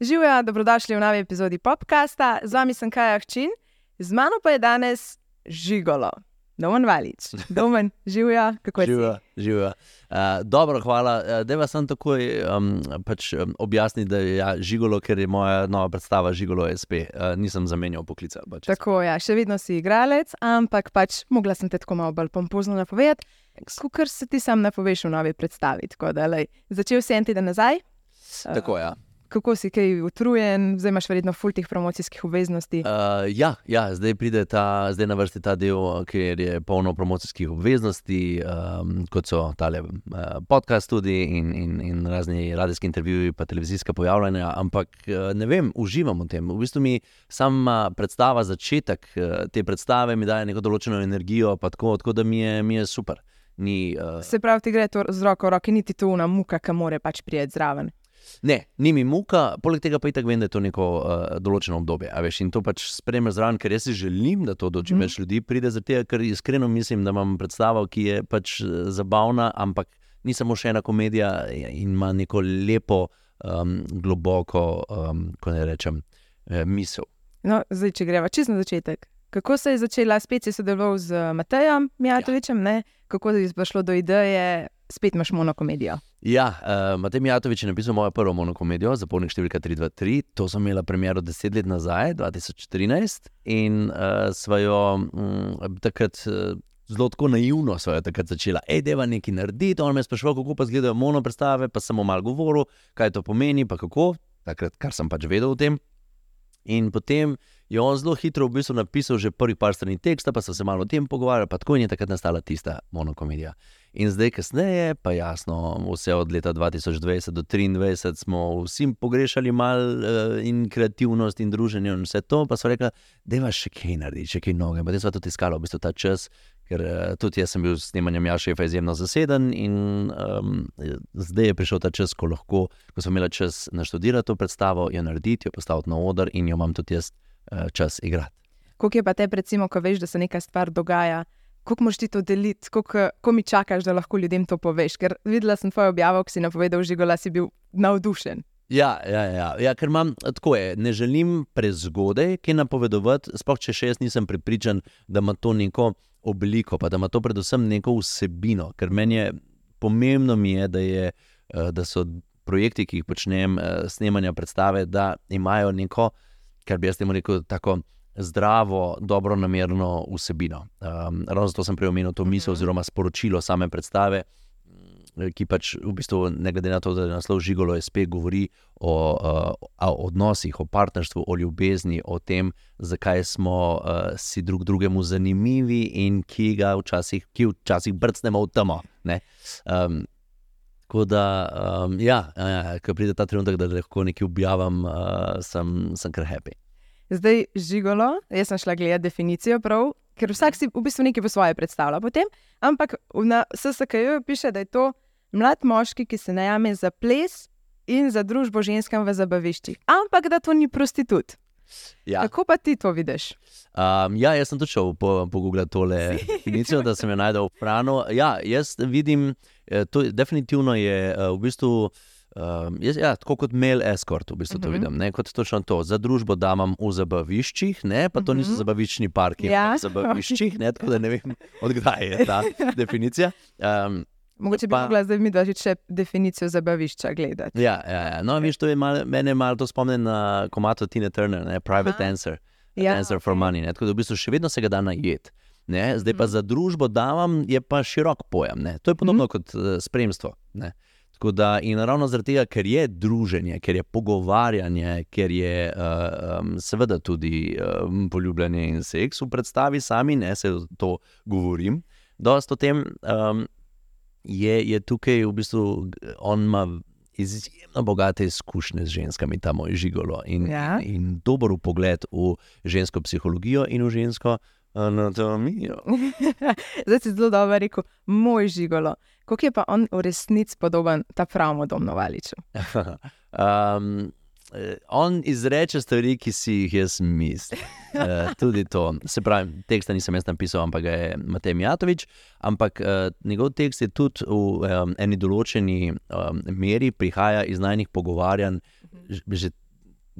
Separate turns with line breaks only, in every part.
Živijo, dobrodošli v novi epizodi podcasta. Z vami sem Kaja Hčin, z mano pa je danes žigolo. Domen Valič, domen, živijo, kako je
Živijo, živijo. Uh, dobro, hvala. Uh, Deva sem takoj um, pač, um, objasniti, da je ja, žigolo, ker je moja nova predstava žigolo SP. Uh, nisem zamenjal poklica. Pač.
Tako, ja, še vedno si igralec, ampak pač mogla sem te tako malo bolj pompozno napovedati, kot se ti sam napoveš v novi predstavi. Tako da, lej, začel si en teden nazaj.
Tako, ja.
Kako si kaj utrujen, zdaj imaš verjetno ful teh promocijskih obveznosti.
Uh, ja, ja, zdaj pride ta, zdaj na vrsti ta del, kjer je polno promocijskih obveznosti, um, kot so tale uh, podcast tudi in, in, in razni radijski intervjuji, pa televizijska pojavljanja. Ampak uh, ne vem, uživam v tem. V bistvu mi sama predstava, začetek uh, te predstave mi daje neko določeno energijo, pa tako, tako da mi je, mi je super. Ni, uh,
Se pravi, ti gre to z roko v roki, niti to una muka, ki more pač prijeti zraven.
Ne, ni mi muka, poleg tega pa itak vem, da je to neko uh, določeno obdobje. Veš, in to pač spremlja zraven, ker jaz si želim, da to do čim
Mhm.
več ljudi pride, zato ker iskreno mislim, da imam predstavo, ki je pač eh, zabavna, ampak ni samo še ena komedija in ima neko lepo, um, globoko, um, ko ne rečem, eh, misel.
No, zdaj, če greva čez na začetek. Kako se je začela, spet si sodeloval z Matejem Mijatovičem, ja. kako je prišlo do ideje, spet imaš monokomedijo.
Ja, uh, Matej Mijatovič je napisal mojo prvo monokomedijo, Zapornik številka 323. To sem imela premiero deset let nazaj, 2014, in uh, sva jo um, takrat. Uh, Zelo tako naivno so jo takrat začela, ej, deva nekaj narediti. On me je spraševal, kako pa izgledajo mono predstave, pa sem malo govoril, kaj to pomeni, pa kako, takrat, kar sem pač vedel o tem. In potem je on zelo hitro v bistvu napisal že prvih par strani teksta, pa so se malo o tem pogovarjali, pa tako in je takrat nastala tista monokomedija. In zdaj, kasneje, pa jasno, vse od leta 2020 do 2023 smo vsi pogrešali malo uh, in kreativnost in druženje in vse to, pa so rekli, da je še kaj narediti, še kaj novega. Potem smo tudi iskali v bistvu ta čas, ker uh, tudi jaz sem bil s snemanjem Jašefa izjemno zaseden in um, zdaj je prišel ta čas, ko lahko, ko smo imeli čas naštudirati to predstavo, jo narediti, jo postaviti na oder in jo imam tudi jaz uh, čas igrati.
Kako je pa te, recimo, ko veš, da se neka stvar dogaja, kako moš ti to deliti, kako, ko mi čakaš, da lahko ljudem to poveš. Ker videla sem tvojo objavo, ki si napovedal, žigola si bil navdušen.
Ja, ja, ja, ja, ker imam tako je. Ne želim prezgodaj kaj napovedovati, sploh če še jaz nisem pripričan, da ima to neko obliko, pa da ima to predvsem neko vsebino. Ker meni je pomembno, mi je, da, je, eh, da so projekti, ki jih počnem, eh, snemanja predstave, da imajo neko, kar bi jaz temu rekel, tako. Zdravo, dobro namerno vsebino. Um, ravno zato sem prej omenil to misel,
Mhm.
oziroma sporočilo same predstave, mm, ki pač v bistvu, ne glede na to, da je naslov Žigolo, spet govori o, uh, o odnosih, o partnerstvu, o ljubezni, o tem, zakaj smo uh, si drug drugemu zanimivi in ki ga včasih, ki včasih brcnemo v temo. ne. Um, Tako da, um, ja, ja, ko pride ta trenutek, da lahko nekaj objavim, uh, sem, sem kar happy.
Zdaj žigolo, jaz sem šla gledati definicijo prav, ker vsak si v bistvu nekaj po svoje predstavlja potem, ampak na SSKJ piše, da je to mlad moški, ki se najame za ples in za družbo ženskam v zabaviščih, ampak da to ni prostitut.
Ja.
Kako pa ti to vidiš?
Um, ja, jaz sem tudi šel po, pogooglati tole definicijo, da sem jo najdel v Franu. Ja, jaz vidim, eh, to definitivno je eh, v bistvu. Um, jaz, ja, tako kot mail escort, v bistvu to
Mhm.
vidim, ne, kot točno to. Za družbo damam v zabaviščih, ne, pa to niso
Mhm.
zabaviščni parki,
Ja.
ampak zabaviščih, ne, tako da ne vem, odkdaj je ta definicija. Um,
Mogoče bi
Pa-
mogla zdaj mi dati še definicijo zabavišča gledati.
ja, ja, ja. No, veš, to je mal, mene malo to spomni na komato Tina Turner, ne, Private
Aha.
Dancer.
Ja,
Dancer for
okej.
Money. Ne? Tako da v bistvu še vedno se ga da najet. Ne? Zdaj pa
Mhm.
za družbo davam, je pa širok pojem. Ne? To je podobno kot uh, spremstvo. Ne? Tako da in ravno zaradi tega, ker je druženje, ker je pogovarjanje, ker je uh, um, seveda tudi um, poljubljanje in seks v predstavi sami, ne se to govorim. Dosto o tem um, je, je tukaj v bistvu on ima. Izjemno bogate izkušnje z ženskami, ta moj žigolo, in,
Ja.
in dober pogled v žensko psihologijo in v žensko anatomijo.
Zdaj si zelo dobro rekel, moj žigolo. Kako je pa on v resnici podoben ta pravno domno valiču?
um, eh, on izreče stvari, ki si jih jaz mislim. Uh, tudi to. Se pravi, teksta nisem jaz napisal, ampak ga je Matej Mijatovič. Ampak uh, njegov tekst je tudi v um, eni določeni um, meri, prihaja iz najnih pogovarjanj, že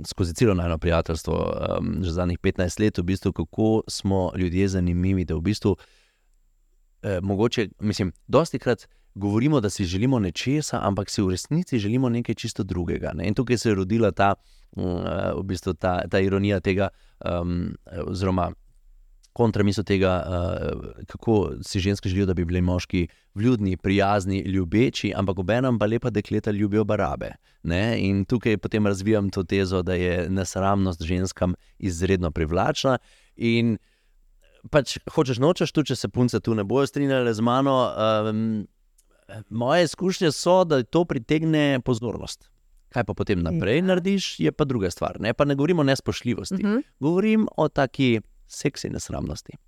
skozi celo najno prijateljstvo, um, že zadnjih 15 let, v bistvu, kako smo ljudje zanimivi. Da v bistvu, uh, mogoče, mislim, dosti krat govorimo, da si želimo nečesa, ampak si v resnici želimo nekaj čisto drugega. Ne? In tukaj se je rodila ta, uh, v bistvu ta, ta ironija tega, um, oziroma kontramisel tega, uh, kako si ženske želijo, da bi bili moški vljudni, prijazni, ljubeči, ampak obenem pa lepa dekleta ljubijo barabe. Ne? In tukaj potem razvijam to tezo, da je nesramnost ženskam izredno privlačna. In pač hočeš nočeš, tudi če se punce tu ne bojo strinjale z mano. Um, moje izkušnje so, da to pritegne pozornost. Kaj pa potem naprej ja. narediš, je pa druga stvar. Ne, pa ne govorimo o nespoštljivosti, uh mhm. -huh. govorim o taki seksi nesramnosti.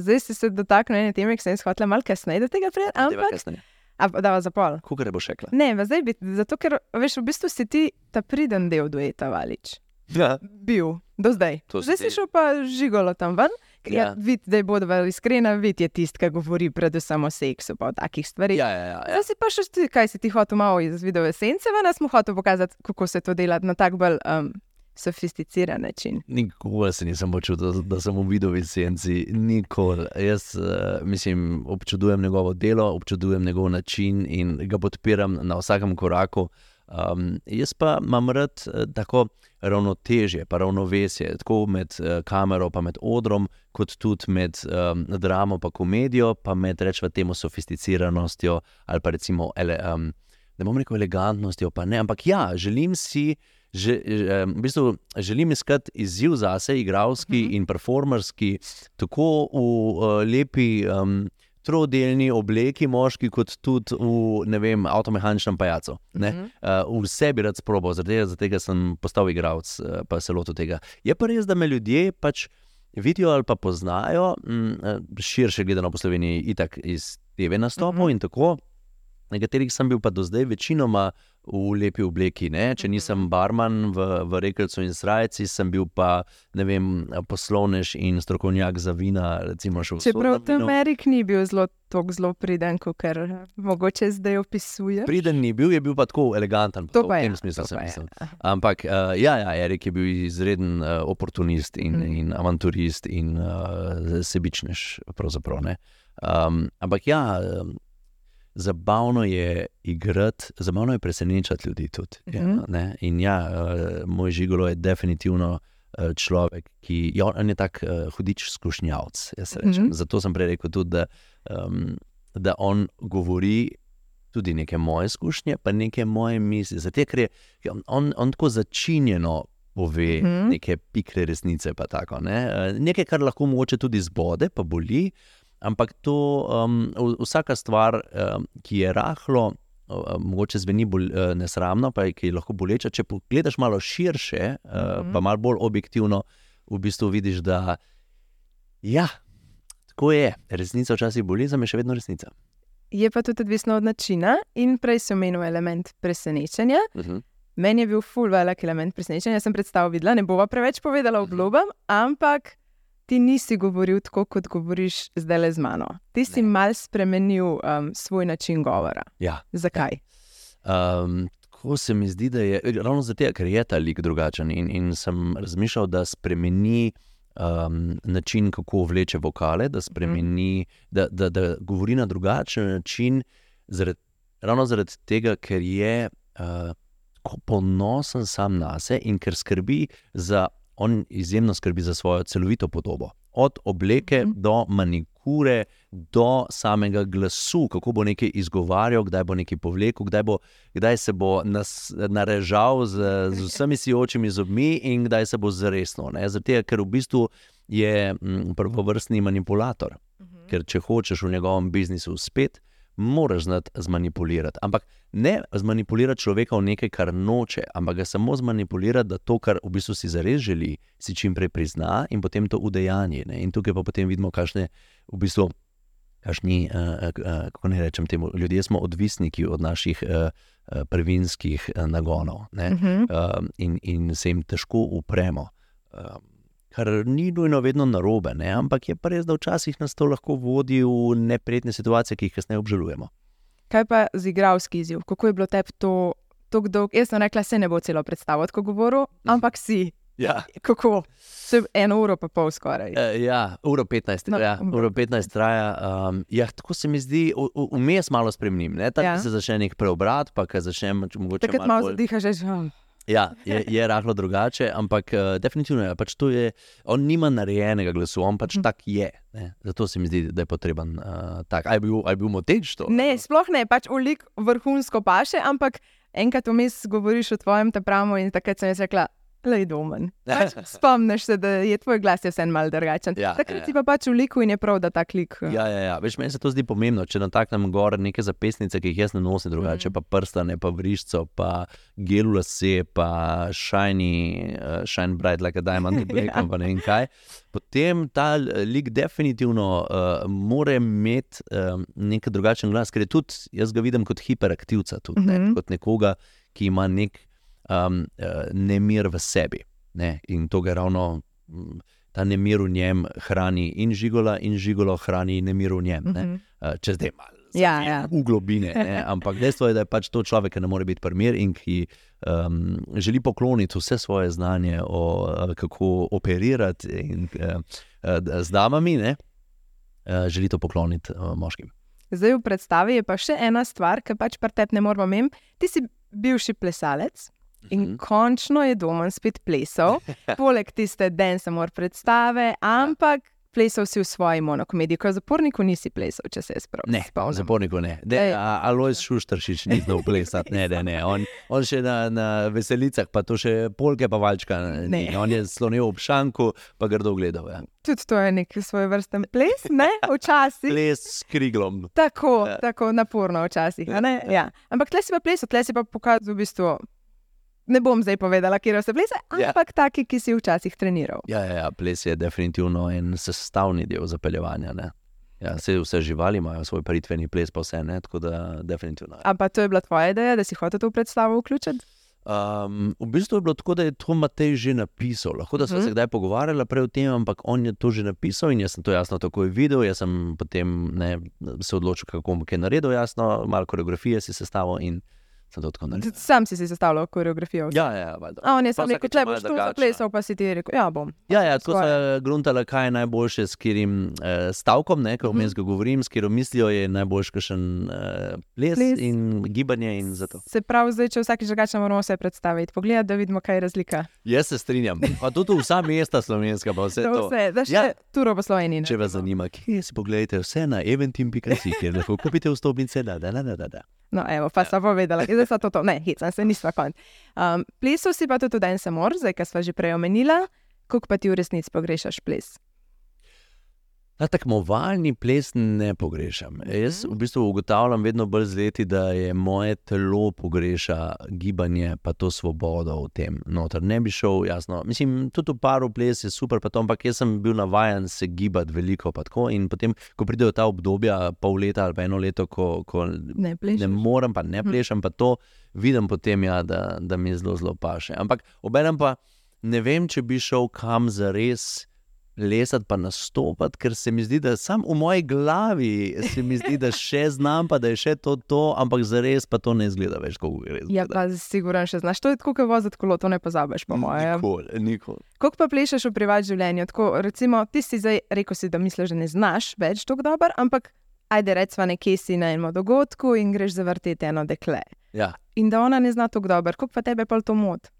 Zdaj si se dotaknil ene teme, ki sem jih hotel malo kasneje do tega prijeti. Ampak, da vas zapol.
Kukaj boš rekla?
Ne, zdaj bi, zato ker veš, v bistvu si ti ta priden del dueta valič.
Ja.
Bil, do zdaj. Zdaj si šel pa žigolo tam ven. Ja. Ja, vid, da je bodo iskrena, vid je tisti, ki govori predvsem o seksu in takih stvareh.
Ja, ja, ja, ja.
Zdaj si pa še ti, kaj si ti hotel malo iz video esence, ven smo hotel pokazati, kako se to dela na tak bolj um, sofisticiran način.
Nikoli se nisem počutil, da sem v video esenci, nikoli. Jaz uh, mislim, občudujem njegovo delo, občudujem njegov način in ga podpiram na vsakem koraku. Um, jaz pa imam rad uh, tako ravnotežje, pa ravnovesje, tako med uh, kamero, pa med odrom, kot tudi med um, dramo, pa komedijo, pa med rečemo temu sofisticiranostjo ali pa recimo, ele, um, ne bom rekel elegantnostjo, pa ne, ampak ja, želim si. Že, v bistvu, želim iskati izziv za sebe, igralski uh mhm. -huh. in performerski, tako v uh, lepi um, trodelni obleki, moški, kot tudi v vem, avtomehaničnem pajacu. Uh -huh. uh, vse bi rad sprobil, zaradi tega sem postal igralec, uh, pa se lotil tega. Je pa res, da me ljudje pač vidijo ali pa poznajo, m, uh, širše gledano po Sloveniji, itak iz TV nastopov uh -huh. in tako. Nekaterih sem bil pa do zdaj večinoma v lepi obleki. Ne? Če nisem mhm. barman v, v Rekelcu in Srajci, sem bil pa vem, poslovnež in strokovnjak za vina.
Čeprav v Ameriki ni bil zelo, zelo priden, kot mogoče zdaj opisuje.
Priden ni bil, je bil pa tako eleganten.
To pa je.
Smislu, Ampak uh, ja, ja, Erik je bil izreden uh, oportunist in, mm. in avanturist in uh, sebičnež. Um, ampak ja. Um, zabavno je igrati, zabavno je presenečati ljudi. Tudi, uh -huh. ja, in ja, uh, moj žigolo je definitivno uh, človek, ki ja, je tak uh, hudič skušnjavc. Uh mhm. -huh. Zato sem prej rekel tudi, da, um, da on govori. Tudi neke moje izkušnje, pa neke moje misli. Zato, ker je on, on tako začinjeno pove, mm. neke pikre resnice. Tako, ne? Nekaj, kar lahko moče tudi zbode, pa boli, Ampak to, um, vsaka stvar, um, ki je rahlo, um, mogoče zveni bolj uh, nesramno, pa je, je lahko boleča. Če pogledaš malo širše, uh, mm -hmm. pa malo bolj objektivno, v bistvu vidiš, da ja, tako je. Resnica včasih boli, za me še vedno resnica.
Je pa tudi odvisno od načina, in prej sem omenil element presenečenja. Uh mhm. -huh. Meni je bil full velik element presenečenja, sem predstavil videla, ne bova preveč povedala v blogam, ampak ti nisi govoril tako, kot govoriš zdaj le z mano. Ti si mal spremenil um, svoj način govora.
Ja.
Zakaj?
Um, tako se mi zdi, da je ravno zato, ker je ta lik drugačen. In, in sem razmišljal, da spremeni um, način, kako vleče vokale, da spremeni, mm. da, da, da govori na drugačen način, zaradi, ravno zaradi tega, ker je. Uh, ponosen sam na sebe in ker skrbi za on izjemno skrbi za svojo celovito podobo. Od obleke mm -hmm. do manikure, do samega glasu, kako bo nekaj izgovarjal, kdaj bo nekaj povlekel, kdaj, bo, kdaj se bo nas, narežal z, z vsemi sijočimi zobmi in kdaj se bo zresno. Zato, ker v bistvu je mm, prvovrstni manipulator. Mm -hmm. Ker če hočeš v njegovem biznisu uspeti, moraš znati zmanipulirati. Ampak ne zmanipulirati človeka v nekaj, kar noče, ampak ga samo zmanipulirati, da to, kar v bistvu si zares želi, si čim prej prizna in potem to udejanje. In tukaj pa potem vidimo, kakšne v bistvu Kašni, uh, uh, kako ne rečem temu, ljudje smo odvisniki od naših uh, uh, prvinskih uh, nagonov
Uh -huh.
uh, in, in se jim težko upremo. Uh, kar ni nujno vedno narobe, ne? ampak je pa res, da včasih nas to lahko vodi v neprijetne situacije, ki jih kasneje obžalujemo.
Kaj pa z igralski izziv? Kako je bilo tebi to tako dolgo? Jaz sem rekla, se ne bo celo predstavil, tako govoril, ampak si.
Ja.
Kako? Se eno uro pa pol skoraj.
Uh, ja, uro 15,
No,
ja,
uro
uro 15 traja. Um, ja, tako se mi zdi, vmes malo spremnim. Ne? Tako
Ja.
se začne nek preobrat, pa ko začne mogoče
Takrat
malo bolj-
zadihaš, že oh.
Ja, je, je rahlo drugače, ampak uh, definitivno je. Pač je on nima narejenega glasu, on pač
Mhm.
tak je. Ne? Zato se mi zdi, da je potreben uh, tak. Aj bil, aj bil moteč to?
Ne, sploh ne, pač ulik vrhunsko paše, ampak enkrat vmes govoriš o tvojem tepramu in takrat sem jaz rekla. Le domen. Pač spomniš se, da je tvoj glas je vseeno malo drugačen.
Ja,
Takrat
ja.
si pa pač v liku in je prav, da ta klik. eh,
Ja, ja, ja. Veš, meni se to zdi pomembno, če nataknem gor neke zapestnice, ki jih jaz ne nosim drugače, mm. pa prstane, pa vriščo, pa gel lase, pa shiny, uh, shine bright like a diamond, black,
Ja.
pa ne vem kaj. Potem ta eh, lik definitivno uh, mora imeti um, nek drugačen glas, ker je tudi, jaz ga vidim kot hiperaktivca, tudi, ne,
Mhm.
kot nekoga, ki ima nek um, uh, nemir v sebi. Ne, in to ga ravno. mm, Ta nemir v njem hrani in žigola, in žigolo hrani nemir v njem. Ne?
Mhm.
Uh, če zdaj malo
Ja, ja.
v globine. Ne? Ampak dejstvo je, da je pač to človek, ki ne more biti primer in ki um, želi pokloniti vse svoje znanje o uh, kako operirati in, uh, uh, z damami, ne? uh, želi to pokloniti uh, moškim.
Zdaj v predstavi je pa še ena stvar, ki pač pri tebi ne moramo mem. Ti si bivši plesalec in
Mhm.
končno je domen spet plesal, poleg tiste dance more predstave, ampak plesal si v svoji monokomediji, ko v zaporniku nisi plesal, če se jaz prav
Ne,
spomnim.
zaporniku ne. De, a, Alois Šuštršič ni znal plesati, ne, ne, ne. On, on še na, na veselicah, pa to še polke pa valčka.
Ne.
ni. On je slonil ob šanku, pa grdo gledal. Ja.
Tudi to je nek svoj vrsten ples, ne? Včasih.
Ples s kriglom.
Tako,
Ja.
tako naporno včasih. a ne? Ja. Ampak tle si pa plesal, tle si pa pokazal v bistvu. Ne bom zdaj povedala, kje se plese,
Ja.
ampak taki, ki si včasih treniral.
Ja, ja, ja, ples je definitivno en sestavni del zapeljevanja. Ne? Ja, vse, vse živali imajo svoj paritveni ples, pa vse ne, tako da definitivno.
Ampak to je bila tvoja ideja, da si hotel to predstavo vključiti?
Um, v bistvu je bilo tako, da je to Matej že napisal. Lahko da smo
Mhm.
se kdaj pogovarjali prej o tem, ampak on je to že napisal in jaz sem to jasno takoj videl. Jaz sem potem ne, se odločil, kako bom kaj naredil, jasno, malo koreografije si sestavil in sem to tako naredil.
Sam si si sestavljal koreografijo.
Ja, ja, valjda.
A on je sam rekel,
vsakič
če boš tu zaplesal, pa si ti rekel, ja bom.
Ja, ja tako se gruntala, kaj je najboljše, s katerim eh, stavkom, ne, ko vmes ga govorim, s katero mislijo je najboljši kakšen eh, ples,
Ples.
in gibanje. In zato.
Se pravi, zdaj, če vsakeč drugače moramo vse predstaviti, pogledati, da vidimo, kaj je razlika.
Jaz se strinjam. Pa tudi vsa mesta slovenska, pa vse to.
vse, da še
Ja.
ja. turo po Sloveniji.
Če vas zanima, kje si pogledajte vse na eventim.si, kjer lahko kupite vstopnice. Da, da, da, da, da.
No, evo, pa sem povedala, zdaj so to, to. ne, hecam se, nisva konc. Um, plesal si pa tudi v Dance More, zdaj, kar sva že prej omenila, koliko pa ti v resnici pogrešaš ples.
Ta tekmovalni ples ne pogrešam. Jaz v bistvu ugotavljam vedno bolj z leti, da je moje telo pogreša gibanje, pa to svobodo v tem. Noter. Ne bi šel, jasno. Mislim, tudi v paru ples je super, pa to, ampak jaz sem bil navajen se gibati veliko. pa tako. In potem, ko pridejo ta obdobja, pol leta ali pa eno leto, ko, ko
Ne
ne morem, pa ne plešem, pa to vidim potem, ja, da, da mi zelo, zelo paše. Ampak obenem pa ne vem, če bi šel kam za res. Lesati pa nastopati, ker se mi zdi, da sam v moji glavi se mi zdi, da še znam, pa da je še to, to ampak za res pa to ne izgleda več, kot gre.
Ja, pa siguran še znaš. To je tako, kot voziti kolo, to ne pozabiš, po mojem.
Nikoli, nikoli.
Koliko pa plešeš v privat življenju? Tako, recimo, ti si zdaj rekel, si, da misliš, da ne znaš več tako dobro, ampak ajde, recimo, nekje si na enem dogodku in greš zavrteti eno dekle.
Ja.
In da ona ne zna tako dobro, koliko pa tebe pa to moti?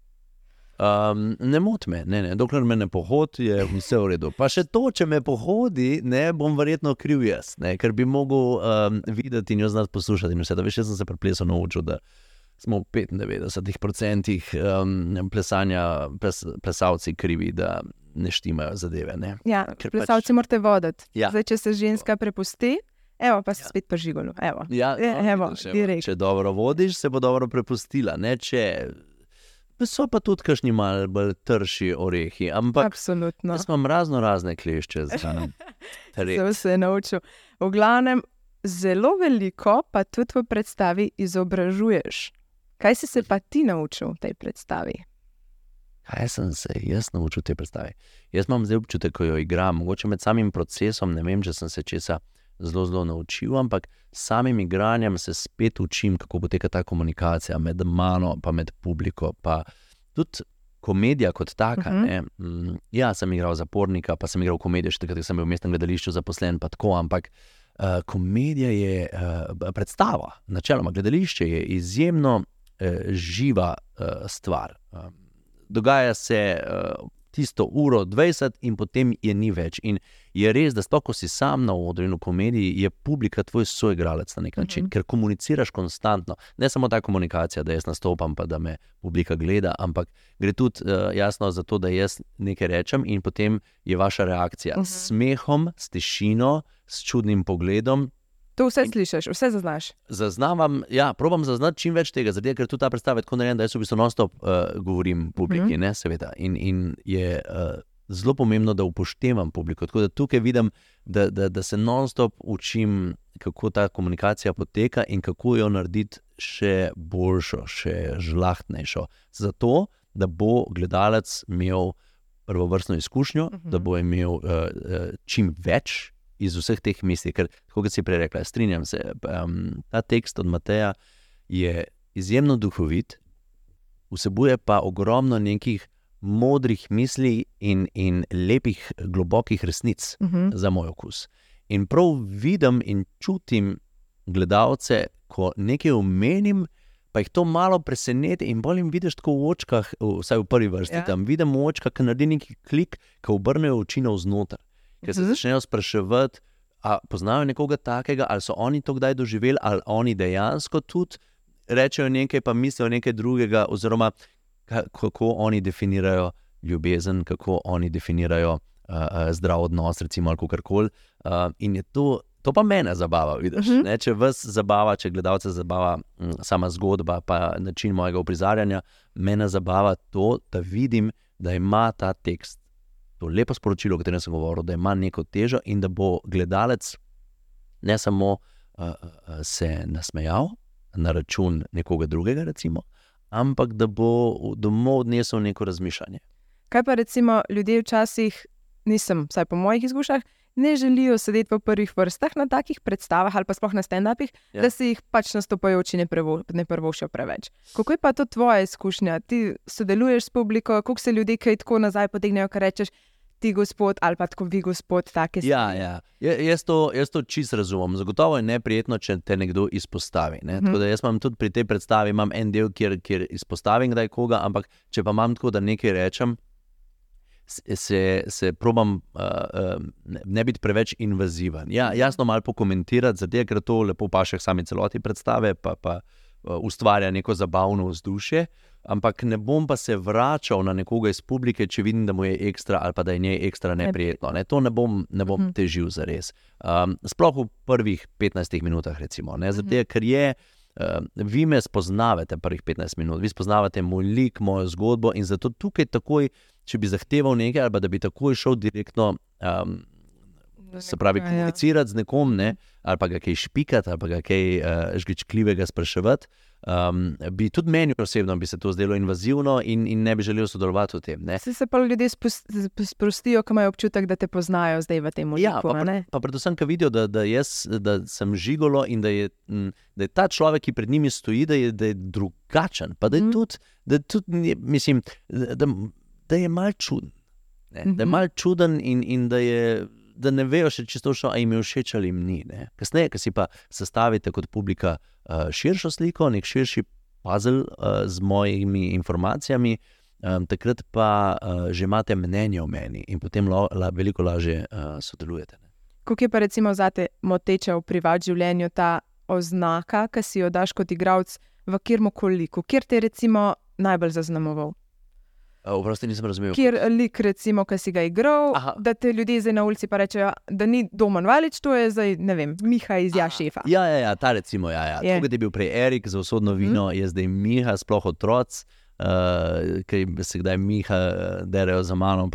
Um, ne moti me, ne, ne. dokler me ne pohodi, je vse v redu. Pa še to, če me pohodi, ne bom verjetno kriv jaz, ne, ker bi mogel um, videti in jo znati poslušati. Vse, da veš, jaz sem se preplesal naučil, da smo v 95% um, plesanja, ples, plesalci krivi, da ne štimajo zadeve. Ne.
Ja,
Ker
plesalci pač... morate voditi.
Ja.
Zdaj, če se ženska prepusti, evo pa si
Ja.
spet požigalo.
Ja,
Ja,
no,
evo,
vidiš, evo,
direkt.
če dobro vodiš, se bo dobro prepustila. Ne, če So pa tudi kakšni malce bolj trši orehi, ampak
Absolutno.
jaz imam razno razne klešče za
Sem
terenu.
se naučil. V glavnem, zelo veliko pa tudi v predstavi izobražuješ. Kaj si se pa ti naučil v tej predstavi?
Kaj sem se jaz naučil te predstave? Jaz imam zdaj občutek, ko jo igram, mogoče med samim procesom, ne vem, če sem se česa zelo, zelo naučil, ampak s samim igranjem se spet učim, kako poteka ta komunikacija med mano in med publiko. Pa tudi komedija kot taka. Uh
Mhm.
-huh. mm, ja, sem igral zapornika, pa sem igral komedijo, še takrat ko sem bil v mestnem gledališču zaposlen, pa tako, ampak. Uh, komedija je uh, predstava, načeloma gledališče je izjemno uh, živa uh, stvar. Um, dogaja se uh, tisto uro, 20, in potem je ni več. In je res, da sploh, ko si sam na odru in v komediji, je publika tvoj soigralec na nek način,
Mhm.
uh -huh. ker komuniciraš konstantno. Ne samo ta komunikacija, da jaz nastopam, pa da me publika gleda, ampak gre tudi uh, jasno za to, da jaz nekaj rečem in potem je vaša reakcija
Mhm.
uh -huh. s smehom, s tišino, s čudnim pogledom.
To vse slišiš, vse zaznaš.
Zaznavam, ja, probam zaznati čim več tega, zato ker tudi ta predstava je tako narejena, da jaz v bistvu non-stop uh, govorim publiki, mm -hmm. ne, seveda. In, in je uh, zelo pomembno, da upoštevam publiko. Tako da tukaj vidim, da, da, da se non-stop učim, kako ta komunikacija poteka in kako jo narediti še boljšo, še žlahtnejšo. Zato, da bo gledalec imel prvovrstno izkušnjo, mm. -hmm. da bo imel uh, uh, čim več iz vseh teh misli. Ker, kot si prej rekla, strinjam se, um, ta tekst od Mateja je izjemno duhovit, vsebuje pa ogromno nekih modrih misli in, in lepih, globokih resnic
Uh -huh.
za moj okus. In prav vidim in čutim gledalce, ko nekaj omenim, pa jih to malo preseneti in bolj jim vidiš tako v očkah, vsaj v prvi vrsti
Ja.
ja. tam vidim v očkah, ki naredi neki klik, ki obrnejo oči navznoter. Ker se
Mhm.
začnejo spraševati, a poznajo nekoga takega, ali so oni to kdaj doživeli, ali oni dejansko tudi rečejo nekaj, pa mislijo nekaj drugega, oziroma ka- kako oni definirajo ljubezen, kako oni definirajo uh, zdrav odnos, recimo, ali karkoli. Uh, in je to, to pa mene zabava, vidiš. Uh
Mhm.
-huh. ne, če vas zabava, če gledalce zabava m, sama zgodba, pa način mojega uprizarjanja, mene zabava to, da vidim, da ima ta tekst to lepo sporočilo, o katerem sem govoril, da ima neko težo in da bo gledalec ne samo uh, se nasmejal na račun nekoga drugega, recimo, ampak da bo domov odnesel neko razmišljanje.
Kaj pa recimo ljudje včasih, nisem, vsaj po mojih izkušnjah, ne želijo sedeti v prvih vrstah na takih predstavah ali pa sploh na stand-upih, ja. Da si jih pač nastopajoči ne, prevo, ne prvošijo preveč. Kako je pa to tvoja izkušnja? Ti sodeluješ s publiko, kako se ljudje kaj tako nazaj potegnejo, kar rečeš. Ti, gospod, ali pa tako vi, gospod, take
Ja,
stvari.
ja. Ja, Jaz to, jaz to čist razumem. Zagotovo je neprijetno, če te nekdo izpostavi. Ne?
Mhm.
Tako da jaz imam tudi pri tej predstavi en del, kjer, kjer izpostavim kdaj koga, ampak če pa imam tako, da nekaj rečem, se, se, probam uh, uh, ne, biti preveč invaziven. Ja, jasno, malo pokomentirati, zato ker to lepo paše sami celoti predstave, pa, pa uh, ustvarja neko zabavno vzdušje. Ampak ne bom pa se vračal na nekoga iz publike, če vidim, da mu je ekstra ali pa da je njej ekstra neprijetno. Ne? To ne bom, ne bom
Mhm.
težil za res. Um, sploh v prvih 15 minutah, recimo. ne, Zato, ker je. Uh, vi me spoznavate prvih 15 minut, vi spoznavate moj lik, mojo zgodbo in zato tukaj takoj, če bi zahteval nekaj, ali da bi takoj šel direktno, um, se pravi,
Ja,
komunicirati z nekom, ne, ali pa ga kaj špikati, ali pa ga kaj uh, žgičkljivega spraševati, um, bi tudi meni osebno bi se to zdelo invazivno in, in ne bi želel sodelovati v tem. Ne.
Se, se pa ljudje sprostijo, ko imajo občutek, da te poznajo zdaj v tem
Ja,
odzivu.
pa, pred, pa predvsem, ko vidijo, da, da, jaz, da sem žigolo in da je, da je ta človek, ki pred njimi stoji, da je, da je drugačen. Pa da je
Mhm.
tudi, da je tudi mislim, da, da je mal čuden. Ne? Da je
Mhm.
mal čuden in, in da, je, da ne vejo še čisto, ali jim je všeč ali jim ni. Ne? Kasneje, ko si pa sestavite kot publika uh, širšo sliko, nek širši puzzle uh, z mojimi informacijami. Um, takrat pa uh, že imate mnenje o meni in potem lo, la, veliko lažje uh, sodelujete.
Kako je pa recimo zate moteča v privat življenju ta oznaka, ki si jo daš kot igralec v kjermu koliku, kjer te je recimo najbolj zaznamoval?
Vprosti nisem razumel.
Kjer lik, recimo, ki si ga igral,
Aha.
da te ljudje zdaj na ulici pa rečejo, da ni Domen Valič, to je zdaj, ne vem, Miha iz Jašefa.
Ja, ja, ja, ta recimo, ja, ja.
Je.
Tukaj je bil prej Erik za usodno vino, mm. je zdaj Miha, sploh otroc. uh, ki se kdaj miha, derajo za mano.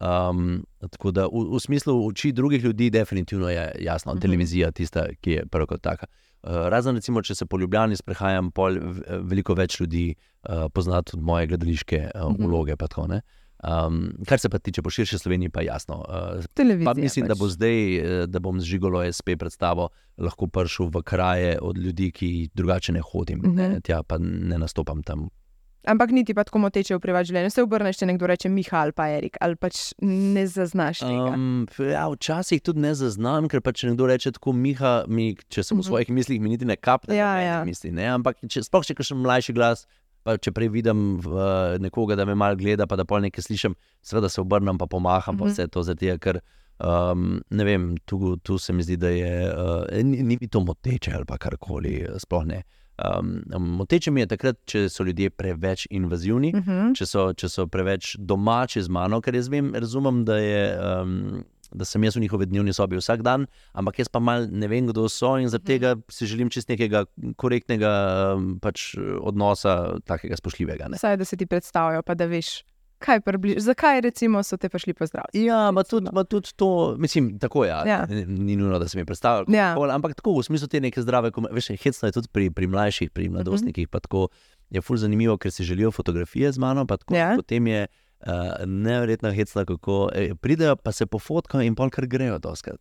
Um, tako da v, v smislu oči drugih ljudi, definitivno je jasno, uh -huh. televizija tista, ki je prva kot taka. Uh, razen, recimo, če se po Ljubljani sprehajam, pol, veliko več ljudi uh, pozna tudi moje gledališke uh, vloge. Uh -huh. Um, kar se pa tiče po širši Sloveniji, pa jasno. Uh, pa mislim, pač. da bo zdaj, da bom z Žigolo SP predstavo lahko prišel v kraje od ljudi, ki drugače ne hodim, uh -huh. ne, tja pa ne nastopam tam.
Ampak niti pa tako moteče v privat življenju. Se obrneš, če nekdo reče Mihajl, pa Erik, ali pač ne zaznaš. Um,
ja, včasih tudi ne zaznam, ker pa če nekdo reče tako Miha, mi, če sem v mhm. svojih mislih, mi niti ne kapne. Ja, ja. Misli, ne? Ampak če, sploh če še mlajši glas pa če prej vidim uh, nekoga, da me malo gleda, pa da pol nekaj slišim, seveda se obrnem, pa pomaham, mm -hmm. pa mhm. vse to zato, ker um, ne vem, tu, tu se mi zdi, da je uh, ni, ni to moteče ali karkoli, sploh ne. Um, moteče mi je takrat, če so ljudje preveč invazivni, uh mhm. -huh. če, so, če so preveč domači z mano, ker jaz vem, razumem, da je. Um, da sem jaz v njihovi dnevni sobi vsak dan, ampak jaz pa mal ne vem, kdo so in zaradi tega si želim čist nekega korektnega um, pač, odnosa, takega spoštljivega.
Saj da se ti predstavijo, pa da veš. Zakaj recimo, so te prišli pozdraviti?
Ja, ima tudi, tudi to, mislim, tako je. Ja. Ja. Ni nujno, da se mi predstavlja. Ja. Ampak tako, v smislu te neke zdrave, veš, hecno je tudi pri, pri mlajših, pri mladostnikih. Uh -huh. Je fully zanimivo, ker si želijo fotografije z mano. Tako, ja. Potem je uh, nevrjetno hecno, kako eh, pridejo, pa se pofotkajo in pol kar grejo doskrat.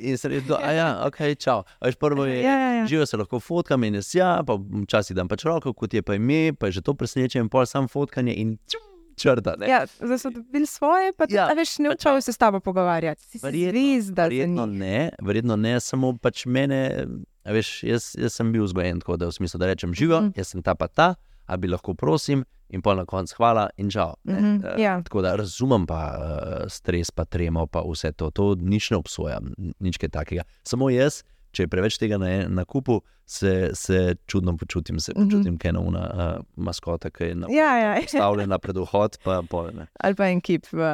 In se reče, da ja, ok, čau. Veš, prvo je, ja, ja, ja. živijo se lahko fotkam in jaz ja, pa včasih dam pač roko, kot je pa ime, pa je že to presenečenje in pol sam fotkanje in čum. Črta,
ja, zdaj so dobili svoje, pa tudi, ja, veš, ne učajo se s tabo pogovarjati.
Verjetno, verjetno ne, verjetno ne, samo pač mene, veš, jaz, jaz sem bil vzgojen tako, da v smislu, da rečem živo, mm. jaz sem ta pa ta, a bi lahko prosim, in pa na koncu hvala in žal. Mm -hmm, uh, ja. Tako da razumem pa uh, stres, pa tremo, pa vse to, to nič ne obsojam, nič takega. Samo jaz, če je preveč tega na, na kupu, se, se čudno počutim, se počutim, mm -hmm. kaj je ona uh, maskota, ki je na ja, ja. stavljena pred vhod. Pa, pa,
Ali pa en kip v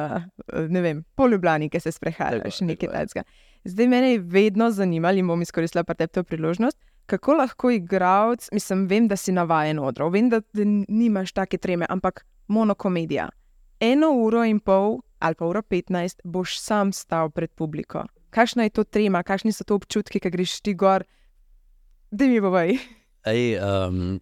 ne vem, poljubljani, ki se sprehajaš nekaj takega. Zdaj me je vedno zanimalo in bom izkoristila pa te to priložnost kako lahko igralec, mislim, vem, da si navaden odrov, vem, da, da nimaš take treme, ampak monokomedija. Eno uro in pol ali pa uro petnajst boš sam stal pred publiko. Kakšna je to trema, kakšni so to občutki, ki greš ti gor, da mi bo vaj.
Ej, um,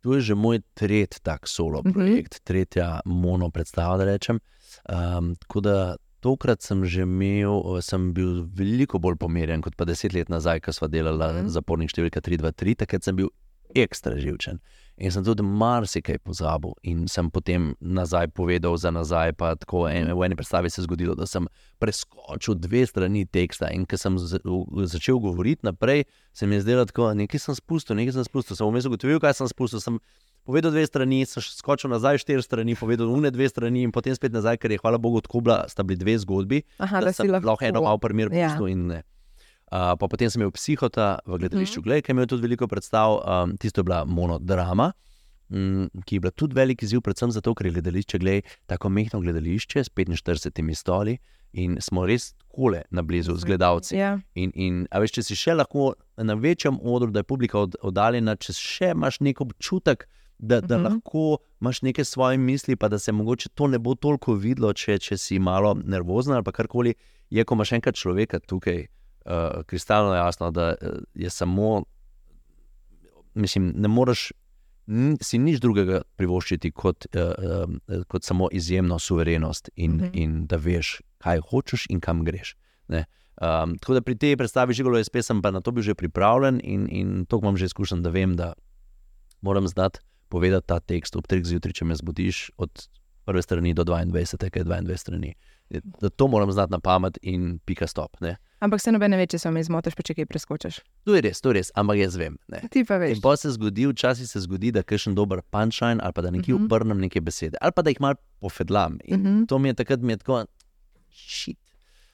tu je že moj tretji tak solo mhm. projekt, mm -hmm. tretja mono predstava, da rečem. Um, tako da tokrat sem že imel, sem bil veliko bolj pomirjen kot pa deset let nazaj, ko smo delali mm. zapornik številka 323, takrat sem bil ekstra živčen. In sem tudi marsikaj pozabil, in sem potem nazaj povedal za nazaj. Tako, en, v eni predstavi se je zgodilo, da sem preskočil dve strani teksta. In ko sem z, v, začel govoriti naprej, se mi je zdelo, da nekaj sem spustil, nekaj sem spustil. Sem vmes ugotovil, kaj sem spustil. Sem povedal dve strani, sem skočil nazaj štiri strani, povedal une dve strani in potem spet nazaj, ker je, hvala Bogu, tako bila, sta bili dve zgodbi.
Aha, da, da si lahko
eno malo primer ja. pustil in ne. Uh, pa potem sem imel psihota v gledališču, mm -hmm. ki je imel tudi veliko predstav, um, tisto je bila monodrama. Mm, ki je bila tudi velik izziv, predvsem zato, ker je gledališče, gledaj, tako mehko gledališče s 45 stoli in smo res kole na blizu z gledalci.
Yeah. Ja.
In, in veš, če si še lahko na večjem odru, da je publika od, oddaljena, če še imaš nek občutek, da, da uh mhm. -huh. lahko imaš neke svoje misli, pa da se mogoče to ne bo toliko videlo, če, če si malo nervozen ali karkoli. Je, ko imaš enkrat človeka tukaj, uh, kristalno jasno, da uh, je samo, mislim, ne moreš si nič drugega privoščiti kot, uh, uh, kot samo izjemno suverenost in, mhm. -huh. in da veš, kaj hočeš in kam greš. Um, tako da pri tej predstavi živelo je spet, pa na to bi že pripravljen in, in to imam že izkušen, da vem, da moram znati povedati ta tekst ob 3 zjutraj, če me zbudiš od prve strani do 22, kaj je 22 strani. Da to moram znati na pamet in pika stop. Ne?
Ampak se nobene več, če se mi zmotiš, pa če kaj preskočiš.
To je res, to je res, ampak jaz vem. Ne?
Ti pa veš.
In pa se zgodi, včasih se zgodi, da kažem dober punčajn ali pa da nekje uh mhm. -huh. obrnem neke besede ali pa da jih mal pofedlam. In uh mhm. -huh. to mi je takrat mi je tako, šit.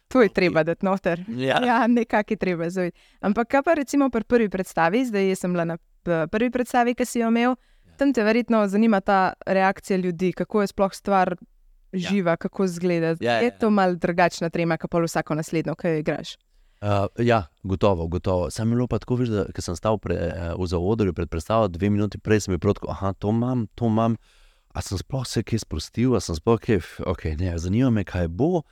To je treba, da je noter. Ja, ja nekaj je treba zaviti. Ampak kaj pa recimo pri prvi predstavi, zdaj sem bila na prvi predstavi, ki si jo imel. Tam te verjetno zanima ta reakcija ljudi, kako je sploh stvar ja. Živa, ja. kako izgleda. Ja, ja, ja. Je to malce drugačna trema, kot pa vsako naslednjo, ki jo igraš.
Uh, ja, gotovo, gotovo. Sam je bilo pa tako, da sem stal pre, uh, v zavodorju pred predstavo, dve minuti prej sem bil proti, ah, to imam, to imam. a sem sploh se kaj sprostil, a sem sploh kaj, okay, ne, zanima me, kaj bo.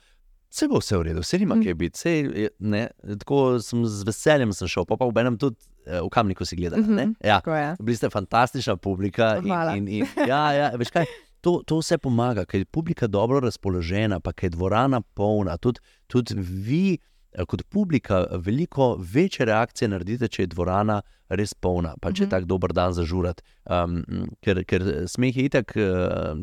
Vse bo vse v redu, vse ima
Mm.
kaj biti. Sej, je- ne, tako sem z veseljem sem šel, pa pa v enem tudi eh, v kamniku si gledal.
Mhm,
ne. Ja,
Tako
bili ste fantastična publika. In, in, in, ja, ja, veš kaj, to, to vse pomaga, ker je publika dobro razpoložena, pa je dvorana polna. Tudi, tudi vi, eh, kot publika, veliko večje reakcije naredite, če je dvorana res polna, pa če je
Mhm.
tako dober dan za žurat. Um, ker, ker smeh je itak uh,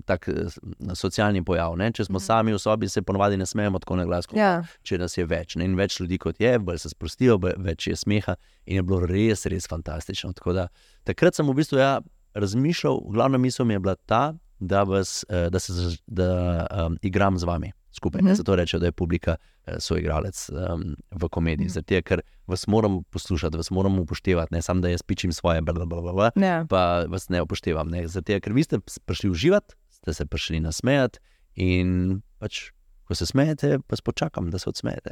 tak eh, socialni pojav. Ne? Če smo
Mhm.
sami v sobi, se ponovadi ne smejemo tako na glas. kot
Ja.
če nas je več. Ne? In več ljudi kot je, bolj se sprostijo, bolj, več je smeha in je bilo res, res fantastično. Tako Da, takrat sem v bistvu ja, razmišljal, glavna misel mi je bila ta, da, vas, eh, da, se, da um, igram z vami skupaj. Mm -hmm. Zato rečem, da je publika eh, soigralec um, v komediji. Mm. -hmm. Zato, ker vas moram poslušati, vas moram upoštevati, ne samo da jaz pičim svoje, bla, bla, bla, bla,
Ja.
pa vas ne upoštevam. Ne? Zato, ker vi ste prišli uživati, ste se prišli nasmejati in pač. Ko se smejete, pa počakam, da se odsmejete.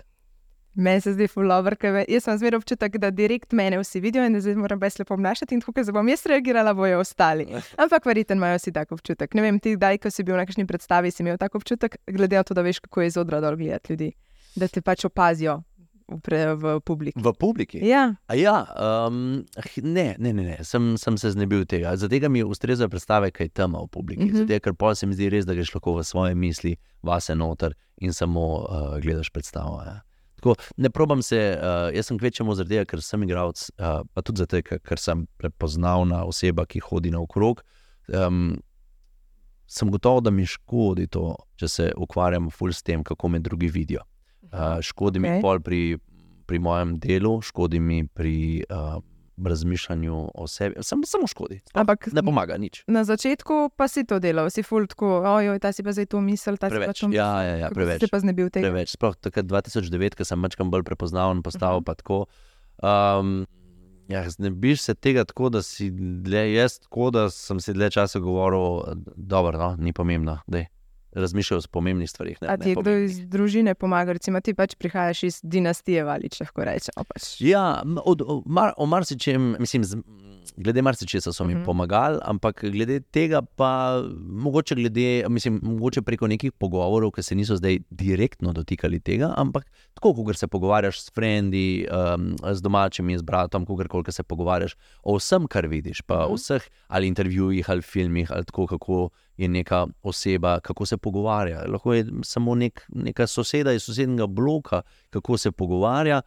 Meni se zdi fulover, ker jaz sem zmeraj občutek, da direkt mene vsi vidijo in da zdaj moram res lepo obnašati in tako, kot bom jaz reagirala, bojo ostali. Ampak verjetno imajo vsi tak občutek. Ne vem, ti kdaj, ko si bil na kakšni predstavi, si imel tak občutek, glede na to, da veš, kako je iz odra dol gledati ljudi, da te pač opazijo v, pre, v publiki.
V publiki.
Ja,
A ja, um, ne, ne, ne, ne. Sem, sem se znebil tega. Zato mi ustrezajo predstave, kaj tam v publiki. Mm. -hmm. Zato, ker pa se mi zdi res, da greš lahko v svoje misli, vase noter in samo uh, gledaš predstavo. Ja. Tako, ne probam se, uh, jaz sem kvečemu zaradi tega, ker sem igralec, uh, pa tudi zato, ker, ker sem prepoznavna oseba, ki hodi naokrog. Um, sem gotov, da mi škodi to, če se ukvarjam ful s tem, kako me drugi vidijo. Uh, škodi okay. Mi pol pri, pri mojem delu, škodi mi pri uh, razmišljanju o sebi. Sam, samo škodi.
Ampak
Ne pomaga nič.
na začetku pa si to delal, si ful tako, ojoj, ta si pa zdaj to misel, ta si pa
Preveč.
to misel.
Ja, ja, ja,
si
preveč.
se pa znebil tega.
preveč. Sploh takrat 2009, ko sem večkrat bolj prepoznaven, postal
Mhm.
pa tako. Um, ja, znebiš se tega tako, da si dlje, jaz tako, da sem si dlje časa govoril, da no, ni pomembno. Dej. Razmišljal o pomembnih stvarih. Ne,
A ti je kdo iz družine pomagal, recimo ti pač prihajaš iz dinastije Valič, lahko rečemo. Pač.
Ja, od, o, mar, o marsičem, mislim, z, glede marsičesa so mi uh
Mhm.
-huh. pomagali, ampak glede tega pa mogoče, glede, mislim, mogoče preko nekih pogovorov, ki se niso zdaj direktno dotikali tega, ampak tako, kot se pogovarjaš s frendi, um, z domačimi, z bratom, kogarkoli se pogovarjaš o vsem, kar vidiš, pa
Mhm.
uh -huh. vseh ali intervjujih ali filmih, ali tako, kako je neka oseba, kako se pogovarja. Lahko je samo nek, neka soseda iz sosednjega bloka, kako se pogovarja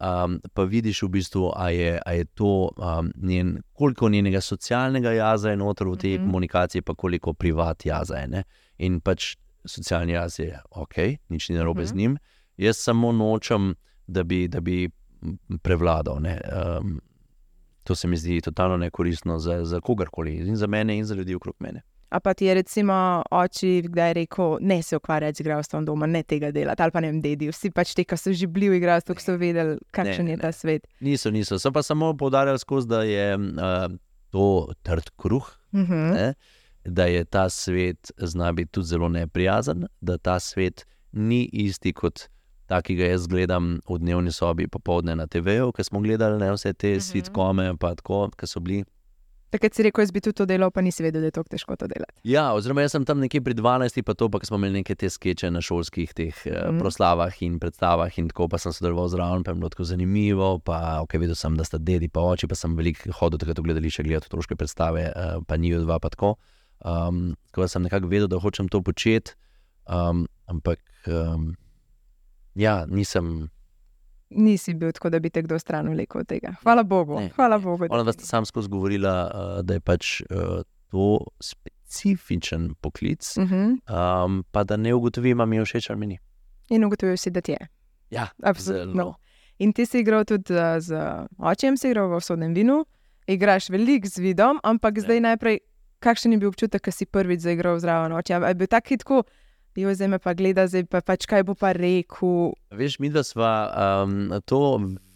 um, pa vidiš v bistvu, a je, a je to um, njen, koliko njenega socialnega jaza je noter v tej mm. -hmm. komunikaciji, pa koliko privat jaza je. Ne? In pač socialni jaz je ok, nič ni narobe mm -hmm. z
Mhm.
njim. Jaz samo nočem, da bi, da bi prevladal. ne. Um, to se mi zdi totalno nekoristno za, za kogarkoli, in za mene, in za ljudi okrog mene.
A pa ti je recimo oči kdaj rekel, ne se ukvarjati z igralstvom doma, ne tega delati, ali pa ne vem, dedi. Vsi pač ti, ki so že bili v igralstvu, ki so vedeli, kakšen
Ne,
je
ne.
ta svet.
Niso, niso. So pa samo poudarjali skozi, da je uh, to trd kruh,
Mhm.
ne, da je ta svet zna biti tudi zelo neprijazen, da ta svet ni isti kot ta, ki ga jaz gledam v dnevni sobi popovdne na TV-ju, ker smo gledali ne, vse te
Mhm.
mm -hmm. svitkome, pa tako, ki so bili.
Takrat si rekel, jaz bi tudi to delal, pa nisi vedel, da je tako težko to delati.
Ja, oziroma jaz sem tam nekje pri 12, pa to, pa smo imeli neke te skeče na šolskih teh mm. -hmm. proslavah in predstavah, in tako pa sem sodeloval zraven, pa je bilo tako zanimivo. Pa, ok, videl sem, da sta dedi pa oči, pa sem veliko hodil takrat v gledališče gledati otroške predstave, uh, pa njiju dva, pa tako. Um, tako da sem nekako vedel, da hočem to početi, um, ampak um, ja, nisem.
Nisi bil tako, da bi te kdo stran vlekel od tega. Hvala Bogu.
Ne,
Hvala
ne.
Bogu.
Ona vas sam skozi govorila, uh, da je pač uh, to specifičen poklic,
ni. Mhm.
um, pa da ne ugotovim, ali mi je všeč ali mi ni.
In ugotovil si, da ti je.
Ja,
Absolutno. In ti si igral tudi uh, z očem, si igral v sodnem vinu, igraš veliko z vidom, ampak zdaj najprej, kakšen je bil občutek, ko si prvič zaigral zraven očem? Je bil tak hitko, jo zdaj me pa gleda, zdaj pa pač kaj bo pa rekel.
Veš, mi dva sva um, to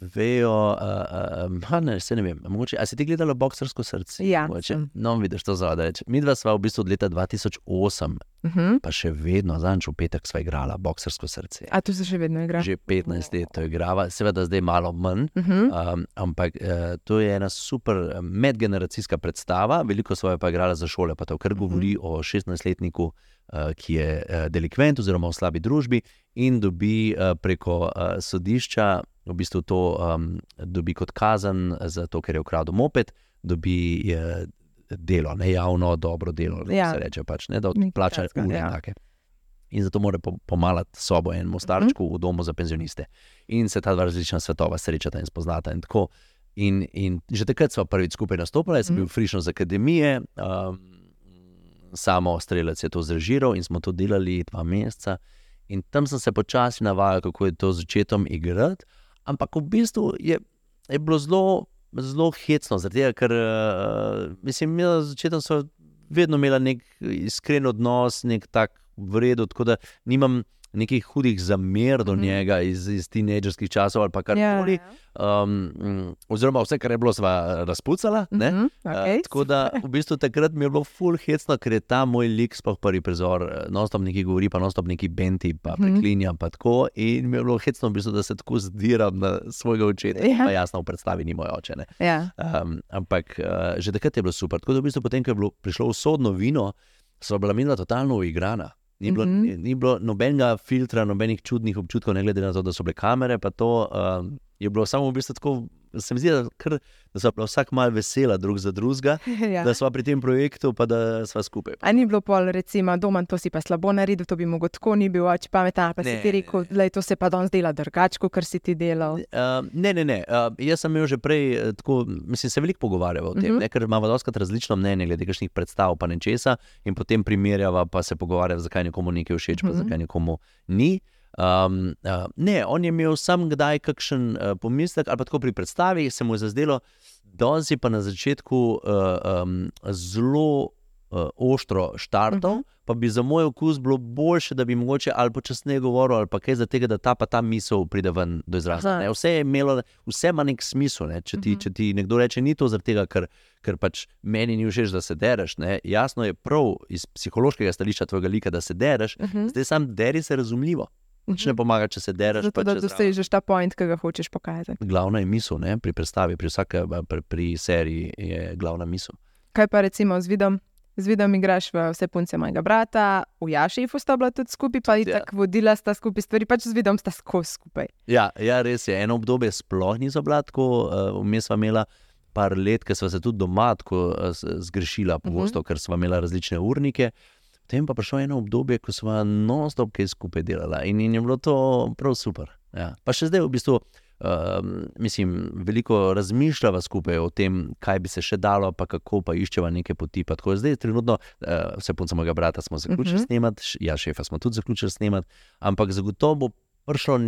vejo, uh, uh, ne, se ne vem. Mogoče, a si ti gledala boksarsko srce?
Ja,
Mogoče? No, vidiš to zadaj. Mi dva sva v bistvu od leta 2008,
Uh -huh.
pa še vedno, zadnjič v petek sva igrala boksarsko srce.
A tu se še vedno igra?
Že 15 let to igrava, seveda zdaj malo manj.
Uh -huh.
Um, ampak uh, to je ena super eh, medgeneracijska predstava, veliko svoje pa je igrala za šole, pa to, kar govori o 16-letniku, uh, ki je uh, delikvent oziroma v slabi družbi in dobi uh, preko sodišča, v bistvu to um, dobi kot kazen, zato ker je ukradel moped, dobi delo, ne javno, dobro delo, ja. Se reče pač, ne, da plača ure.
ja.
take. In zato mora po- pomalati sobo enemu starčku uh -huh. v domu za penzioniste. In se ta dva različna svetova srečata in spoznata. In, tako. in, in že takrat smo prvič skupaj nastopili, jaz sem
Mhm.
bil frišno z akademije, um, samo strelec je to zrežiral in smo to delali dva meseca. In tam sem se počasi navajal, kako je to začetom igrati. Ampak v bistvu je, je bilo zelo, zelo hecno, tega, ker uh, mislim, mi na začetku so vedno imeli nek iskren odnos, nek tak vredno, tako da nimam nekih hudih zamer do
Mhm.
njega iz, iz teenagerskih časov ali karkoli.
ja.
Um, mm, oziroma, vse, kar je bilo, sva razpucala.
Uh
ne.
-huh.
Uh,
okay.
tako da v bistvu takrat mi je bilo full hecno, ker je ta moj lik, sploh prvi prizor, non-stop neki govori, pa non-stop neki benti, pa
Mhm.
preklinja. Pa tako, in mi je bilo hecno, v bistvu, da se tako zdiram na svojega očeta.
Ja.
Pa jasno, v predstavi ni moj oče. Ne.
ja.
Um, ampak uh, že takrat je bilo super. Tako da v bistvu, potem, ko je bilo, prišlo usodno vino, so bila mina totalno uigrana. Ni bilo, mm. -hmm. ni, bilo nobenega filtra, nobenih čudnih občutkov, ne glede na to, da so bile kamere. To um, je bilo samo v bistvu tako. Se mi zdi, da, kar, da so bila vsak mal vesela drug za drugega,
ja.
da smo pri tem projektu, pa da smo skupaj.
A ni bilo pol, recimo, doma to si pa slabo naredil, to bi mogel tako ni bil, oče pametan, pa si
Ne,
ti rekel, da to se pa danes dela drugače, kot si ti delal.
Uh, ne, ne, ne. Uh, jaz sem imel že prej, tako, mislim, se veliko pogovarjava o tem, uh
Mhm.
-huh. ne, ker imamo doskrat različno mnenje glede kakšnih predstav, pa nečesa, in potem primerjava, pa se pogovarjava, zakaj nekomu nekaj všeč, pa
Mhm.
zakaj nekomu ni. Um, uh, ne, on je imel sam kdaj kakšen uh, pomislek, ali pa tako pri predstavi, se mu je zazdelo, da si pa na začetku uh, um, zelo uh, ostro štartov, uh
Mhm.
-huh. pa bi za moj okus bilo boljše, da bi mogoče ali počasneje govoril, ali pa kaj za tega, da ta pa ta misel pride ven do izraza. Ne. Vse je imelo, vse ima nek smisel. Ne. Če, ti,
Mhm.
če ti nekdo reče, ni to zaradi tega, ker, ker pač meni ni všeč, da se dereš. Ne. Jasno je prav iz psihološkega stališča tvojega lika, da se dereš,
Uh -huh.
zdaj sam deri se razumljivo. Nič ne pomaga, če se dereš.
Zato, da dosežeš ta point, ki ga hočeš pokazati.
Glavna je misel, ne? pri predstavi, pri vsaki pri, pri seriji je glavna misel.
Kaj pa recimo z vidom? Z vidom igraš v vse punce mojega brata, v Jašefu sta bila tudi skupaj, pa
Tudi, ja.
tako vodila sta skupaj stvari, pač z vidom sta skozi skupaj.
Ja, ja, res je. Eno obdobje sploh niso bila tako, uh, vmes smo imela par let, ker smo se tudi doma tako uh, zgrešila, pogosto, uh -huh. ker smo imela različne urnike. Potem pa prišlo eno obdobje, ko smo non-stop kaj skupaj delala in, in je bilo to prav super. Ja. Pa še zdaj v bistvu. Um, mislim, veliko razmišljava skupaj o tem, kaj bi se še dalo, pa kako pa iščeva neke poti. tako. Zdaj, trenutno, uh, vse punce mojega brata smo zaključili uh
Mhm.
-huh. snemati, ja, šefa smo tudi zaključili snemati, ampak zagotovo bo prišlo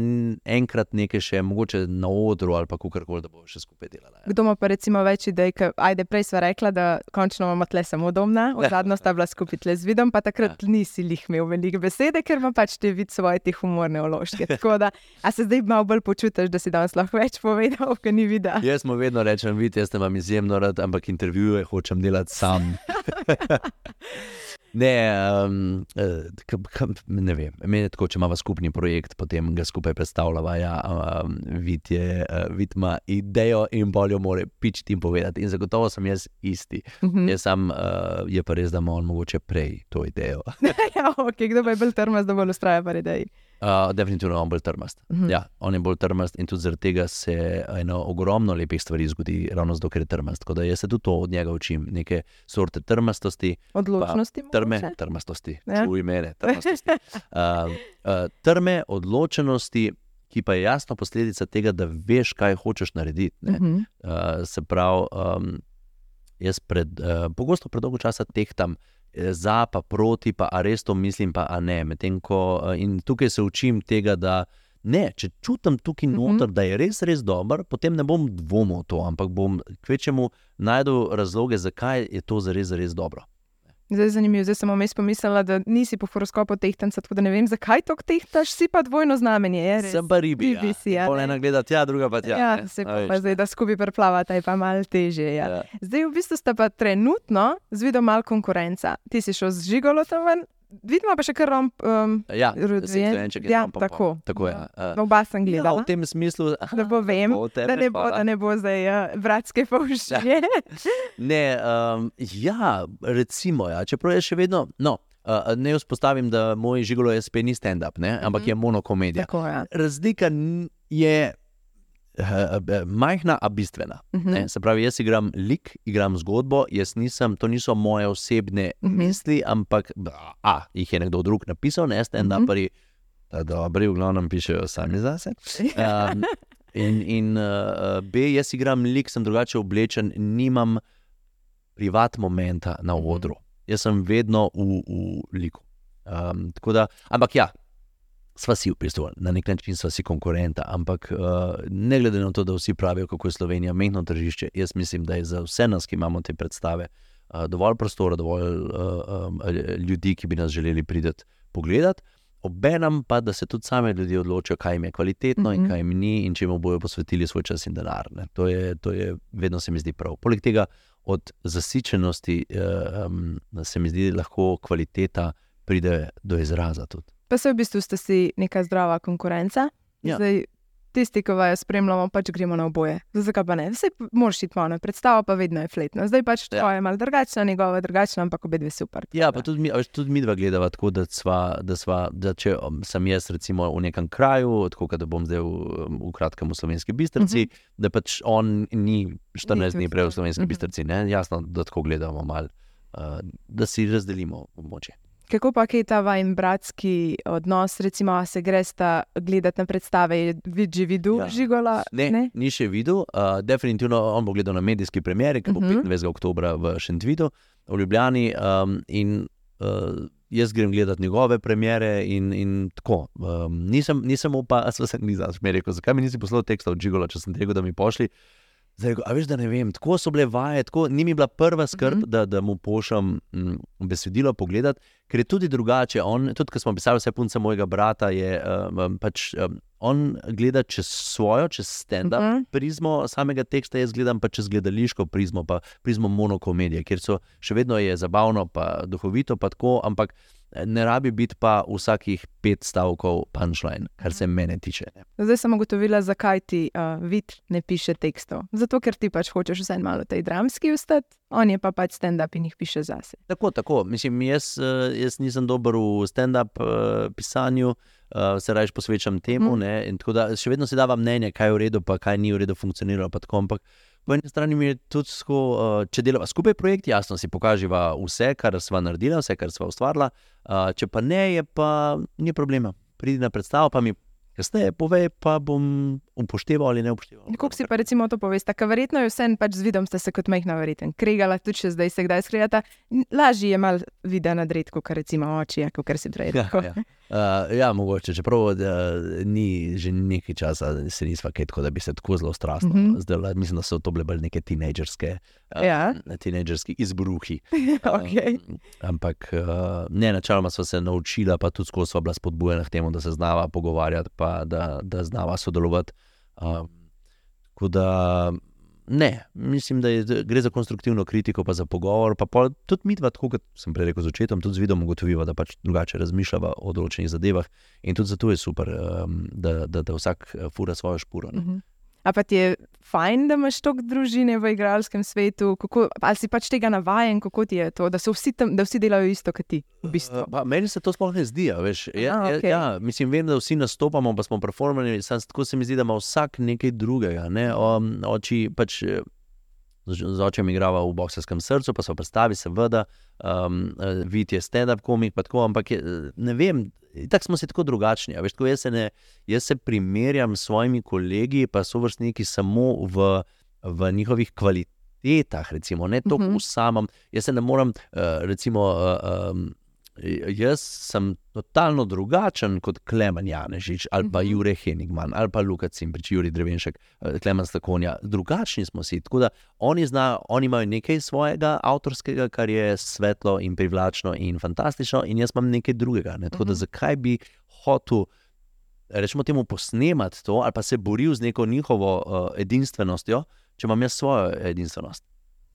enkrat nekaj še, mogoče na odru ali pa kakorkoli, da bo še skupaj delala. Ja.
Kdo ima pa recimo več idej, ker ajde prej sva rekla, da končno imamo tle samo domna, zadnjo sta bila skupaj tle z vidom, pa takrat ja. nisi lih imel velike besede, ker ima pač te vid svoje te humorne ološke. Tako da, a se zdaj malo bolj počutiš, da si danes lahko več povedal, ker ni videl.
Jaz mu vedno rečem, vidite, jaz te imam izjemno rad, ampak intervjuje hočem delati sam. ne, um, ne vem. Meni je tako, če imamo skupni projekt, potem ga skupaj predstavljava. Ja, um, vid, je, uh, vid ima idejo in bolj jo more pičiti in povedati. In zagotovo sem jaz isti.
Mhm.
Jaz sam, uh, je pa res, da ima on mogoče prej to idejo.
ja, okay, kdo pa je bolj trmast, da bolj ustraja pa idej.
Uh, definitivno je on bolj trmast.
Mhm.
Ja, on je bolj trmast in tudi zaradi tega se eno ogromno lepih stvari zgodi, ravno zato, ker je trmast. Tako da jaz se tudi to od njega učim, neke sorte trmastosti,
Odločnosti.
trme,
mogoče?
trmastosti,
Ja.
čuj mene, trmastosti. Uh, uh, trme, odločenosti, ki pa je jasno posledica tega, da veš, kaj hočeš narediti. ne.
Mhm.
Uh, se pravi, um, jaz pred, uh, pogosto predolgo časa tehtam eh, za, pa proti, pa a res to mislim, pa ne. Medtem ko uh, in tukaj se učim tega, da ne, če čutim tukaj
Mhm.
noter, da je res, res dober, potem ne bom dvomil v to, ampak bom kvečemu najdel razloge, zakaj je to zares, zares dobro.
Zdaj je zanimivo, zdaj sem vmes pomislila, da nisi po horoskopu tehtanca, tako da ne vem, zakaj to tehtaš, si pa dvojno znamenje. Je, res.
Sem pa ribi.
Ribi
Ja.
si, ja,
Pol ena gleda tja, druga pa tja.
Ja,
ne.
se pa, pa zdaj, da skupaj preplavata, je pa malo težje. Ja.
Ja.
Zdaj, v bistvu sta pa trenutno z vidom malo konkurenca. Ti si šel z žigolotom ven, vidimo pa še kar romp. Um,
Ja, seksualček je
ja,
pol.
tako.
Tako je. Ja.
Oba sem
Ja,
gledala.
v tem smislu,
Da bo vem,
Tako, tebe
da ne, bo, da ne bo zdaj uh, bratske povščine.
Ne, um, ja, recimo, ja, čeprav je še vedno. No, uh, ne vzpostavim, da moj žigolo SP ni stand-up, ampak je monokomedija.
Tako je.
Razlika je uh, majhna, a bistvena.
Mhm.
Ne? Se pravi, jaz igram lik, igram zgodbo, jaz nisem, to niso moje osebne
Mhm.
misli, ampak a, jih je nekdo drug napisal, ne stand-uperi, da dobri, v glavnem pišejo sami zase. Um, in in uh, B, jaz igram lik, sem drugače oblečen, nimam privat momenta na
Mhm.
odru. Jaz sem vedno v, v liku. Um, da, ampak ja, sva si v bistvu, na nek način sva si konkurenta, ampak uh, ne glede na to, da vsi pravijo, kako je Slovenija mehko tržišče, jaz mislim, da je za vse nas, ki imamo te predstave, uh, dovolj prostora, dovolj uh, um, ljudi, ki bi nas želeli priti pogledat. Obenem pa, da se tudi same ljudje odločijo, kaj jim je kvalitetno in
Mhm.
kaj jim ni, in če jim bodo posvetili svoj čas in denar. Ne. To, je, to je vedno se mi zdi prav. Poleg tega, od zasičenosti um, se mi zdi, da lahko kvaliteta pride do izraza. Tudi.
Pa se v bistvu ste si neka zdrava konkurenca.
Ja.
Zdaj, tisti, ki vaju spremljamo, pač gremo na oboje. Zakaj pa ne? Vse moraš iti malo, predstava pa vedno je fletna. Zdaj pač
Ja.
tvoja je malo drugačna, njegova je drugačna, ampak obe dve super.
Ja, pa tudi mi, tudi mi dva gledava tako, da, sva, da, sva, da če um, sem jaz recimo v nekem kraju, tako da bom zdaj v, v kratkem v slovenski bistrci, uh -huh. da pač on ni 14 dni prej v slovenski uh
Mhm.
-huh. bistrci. Ne? Jasno, da tako gledamo mal, uh, da si razdelimo območje.
Kako pa je ta vaš bratski odnos, recimo, a se gresta gledati na predstave, je že videl
Ja.
žigola?
Ne, ne? ni še videl, uh, definitivno on bo gledal na medijski premjeri, ki bo uh. -huh. 25. oktober v Šentvidu, v Ljubljani. Um, in uh, jaz grem gledati njegove premjere in, in tako. Um, nisem, nisem upa, sva se ni znaš, mi je rekel, zakaj mi nisi poslal teksta od Žigola, če sem rekel, da mi pošli. Zdaj, a veš, da ne vem, tako so bile vaje, tako ni mi bila prva skrb, mm. -hmm. da, da mu pošljem mm, besedilo pogledati, ker je tudi drugače. On, tudi, ko smo pisali vse punce mojega brata, je um, pač. Um, On gleda čez svojo, čez stand-up uh
Mhm.
-huh. prizmo samega teksta, jaz gledam pa čez gledališko prizmo, pa prizmo monokomedije, kjer so še vedno je zabavno, pa duhovito, pa tako, ampak eh, ne rabi biti pa vsakih pet stavkov punchline, kar se mene tiče.
Zdaj sem ugotovila, zakaj ti uh, vid ne piše tekstov. Zato, ker ti pač hočeš vsaj malo tej dramski ustati, on je pa pač stand-up in jih piše zase.
Tako, tako. Mislim, jaz, eh, jaz nisem dober v stand-up uh, pisanju, uh, se raje posvečam temu. Mm. Da še vedno si dava mnenje, kaj je v redu, pa kaj ni v redu funkcioniralo. Tako, ampak po eni strani mi je tudi, tako, uh, če delava skupaj projekt, jasno si pokaživa vse, kar sva naredila, vse, kar sva ustvarila. Uh, če pa ne, je pa ni problema. Pridi na predstavo, pa mi kasneje povej, pa bom upošteval ali ne upošteval.
Kako si pa recimo to poveste, ker verjetno je vse, pač z vidom ste se kot majhna verjeten. Kregala tudi še zdaj se kdaj skregata. Lažje je mal videti na redko, kot recimo oči, ja, kot si prej
Ja,
rekel.
ja. Uh, ja, mogoče, čeprav da, ni že nekaj časa, da se nisva kaj tako, da bi se tako zelo strastno. Mm. -hmm. Zdaj, mislim, da so to bile bolj neke tinejdžerske, uh,
Ja.
tinejdžerski izbruhi.
okay.
Um, ampak uh, ne, načeloma smo se naučila, pa tudi skozi sva bila spodbujena k temu, da se znava pogovarjati, pa da, da znava sodelovati. Um, tako da ne, mislim, da je, gre za konstruktivno kritiko, pa za pogovor. Pa pol, tudi mi dva, tako kot sem prej rekel z očetom, tudi z vidom ugotoviva, da pač drugače razmišljava o določenih zadevah. In tudi zato je super, um, da, da, da vsak eh, fura svojo špuro. ne.
Mhm. A pa ti je fajn, da imaš toliko družine v igralskem svetu, kako, ali si pač tega navajen, kako ti je to, da, vsi, tam, da vsi delajo isto kot ti. V bistvu.
Uh, pa, meni se to sploh ne zdi. Veš, ja, ja,
okej.
ja, mislim, vem, da vsi nastopamo, pa smo performerji. Tako se mi zdi, da ima vsak nekaj drugega. Ne? O, oči pač. Eh, Z z očem igrava v boxerskem srcu, pa so predstavi, seveda, um, vid je stand-up komik, pa tako, ampak je, eh, ne vem, tako smo si tako drugačni. Veš, tako jaz, se ne, jaz se primerjam s svojimi kolegi, pa so vrstniki samo v, v njihovih kvalitetah, recimo, ne toliko
Mhm.
v samem. Jaz se ne morem, uh, recimo, uh, um, jaz sem totalno drugačen kot Klemen Janežič ali pa
Mhm.
Jure Henigman ali pa Luka Cimprič, Juri Drevenšek, eh, Klemen Stakonja. Drugačni smo si. Tako da oni, zna, oni imajo nekaj svojega avtorskega, kar je svetlo in privlačno in fantastično, in jaz imam nekaj drugega. Ne? Tako da
Mhm.
zakaj bi hotel. Rečemo temu posnemati to, ali pa se boril z neko njihovo uh, edinstvenostjo, če imam jaz svojo edinstvenost.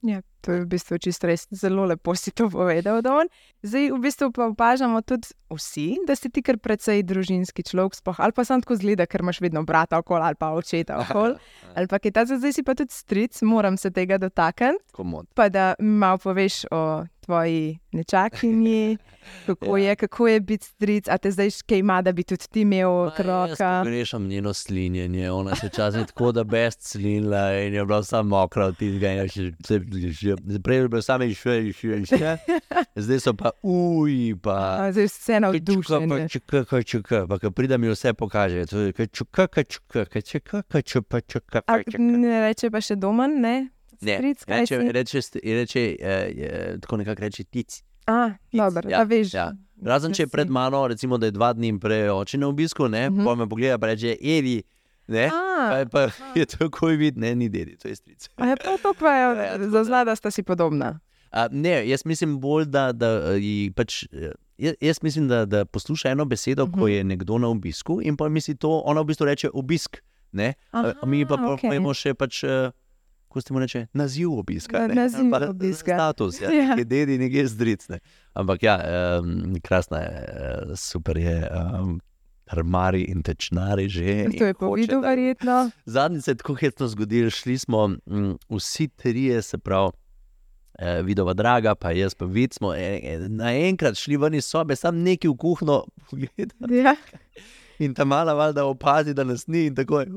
Ja, to je v bistvu čisto res zelo lepo si to povedal. Don. Zdaj, v bistvu pa opažamo tudi vsi, da si ti kar precej družinski človek, spoh, ali pa samo tako zgleda, ker imaš vedno brata okoli ali pa očeta okoli. Ali pa kaj takega, zdaj si pa tudi stric, moram se tega dotakniti. Pa da malo poveš o tvoji nečakinji, kako,
Ja.
je, kako je biti stric, a te zdaj še kaj ima, da bi tudi ti imel kroka.
Grešam njeno slinjenje, ona se včasih tako da best slinila in je bila samo mokra od in je še- se- že- Prej je bilo samo še, še, še. Zdaj so pa uj, pa.
Zdaj vse navdušen.
Čuka, čuka, pa ko pride mi vse pokaže. To je kaj čuka, kaj čuka, kaj čuka, kaj čuka, čuka,
A,
kaj čuka.
Ne reče pa še doma, ne?
Ne,
Stric,
reče,
si?
reče, reče eh, je, tako nekako reče tic.
A, dobro,
ja,
a veš.
ja. Razen če je pred mano, recimo, da je dva dni prej oče na obisku, ne,
Mhm.
pa me pogleda, pa reče, eri. Ne, pa,
A,
je pa je tako vidno, ne, ni dedi, to je stric.
a je prav to, pa
Ja,
je
tako
zazna, da sta si podobna.
A, ne, jaz mislim bolj, da, da ji pač. eh, Jaz, mislim, da, da posluša eno besedo, uh -huh. ko
Mhm.
je nekdo na obisku, in pa misli to, ona v bistvu reče obisk. Ne?
Aha,
A mi pa
okej.
povemo še pač. eh, Ko ste mu reče, naziv obiska. Ne,
naziv
pa
obiska.
Status, ja,
Ja.
dedi, nekje zdricne. Ampak ja, um, krasna je, eh, super je. Um, Armari in tečnari že.
To je povedal, verjetno.
Zadnjič se je tako hitro zgodilo, šli smo m, vsi trije, se pravi, eh, vidova draga, pa jaz pa vid, smo e, e, naenkrat šli ven iz sobe, sam neki v kuhno pogledati
Ja.
in ta mala valjda opazi, da nas ni in tako je.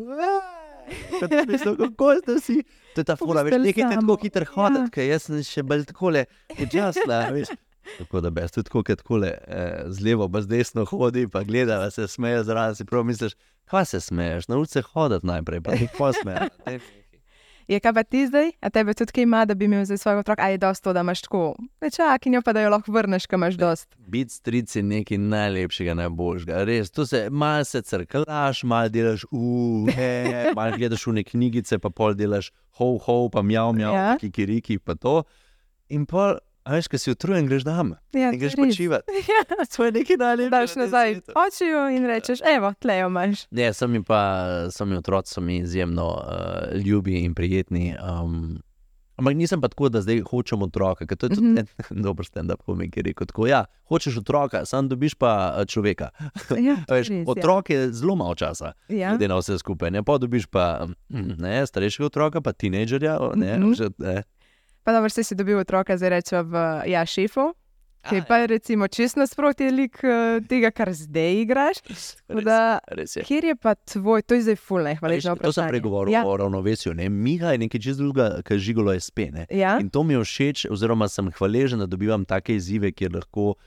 Kot kako ste vsi? To je ta fura, veš, nekaj te tako hitro hoditi,
Ja.
ker jaz sem še bolj takole, počasna, veš. Tako da bes, tudi tako, kot takole, eh, z levo, pa z desno hodi, pa gleda, da se smeje zraven, si prav misliš, kaj se smeješ, nauči se hoditi najprej, pa ti pa smeješ.
Je kaj pa ti zdaj, a tebe tudi kaj ima, da bi imel zdaj svojega otroka, a je dosto, da imaš tako nečakinjo, pa da jo lahko vrneš, ko imaš dost.
Biti stric je nekaj najlepšega, najboljšega. Res, to se malo se crklaš, malo delaš, uhe, malo gledaš v neke knjigice, pa pol delaš ho, ho, pa mjav, mjav,
Ja.
ja. kikiriki, pa to. In pol, a veš, ko si utrujen, greš tam
Ja,
in greš
res.
počivati.
Ja.
To je nekaj najlepšega.
Daš nazaj očiju in rečeš, evo, tlejo imaš.
Ne, so mi pa, so mi otroci, so mi izjemno uh, ljubi in prijetni. Um, ampak nisem pa tako, da zdaj hočem otroka, ker to je tudi mm -hmm. dober stand-up komik, ki je rekel tako. Ja, hočeš otroka, sam dobiš pa eh, človeka.
Ja,
Veš,
res,
otrok je zelo malo časa,
ja.
glede na vse skupaj. Ne, pa dobiš pa mm, ne, starejšega otroka, pa tinejdžerja. Ne,
Mhm.
že, ne.
Pa dobro, si si dobil otroka, zdaj rečemo v ja, šefu. Ki je pa recimo čist nasprotje lik eh, tega, kar zdaj igraš. Tako
Res,
Da,
res je.
kjer je pa tvoj, to je zdaj fulne,
Veš,
hvaležno
To sem pregovoril
Ja,
ja. o ravnovesju. Ne? Miha je nekaj čist drugega, kar žigolo je spene.
ja.
In to mi je všeč, oziroma sem hvaležen, da dobivam take izzive, kjer lahko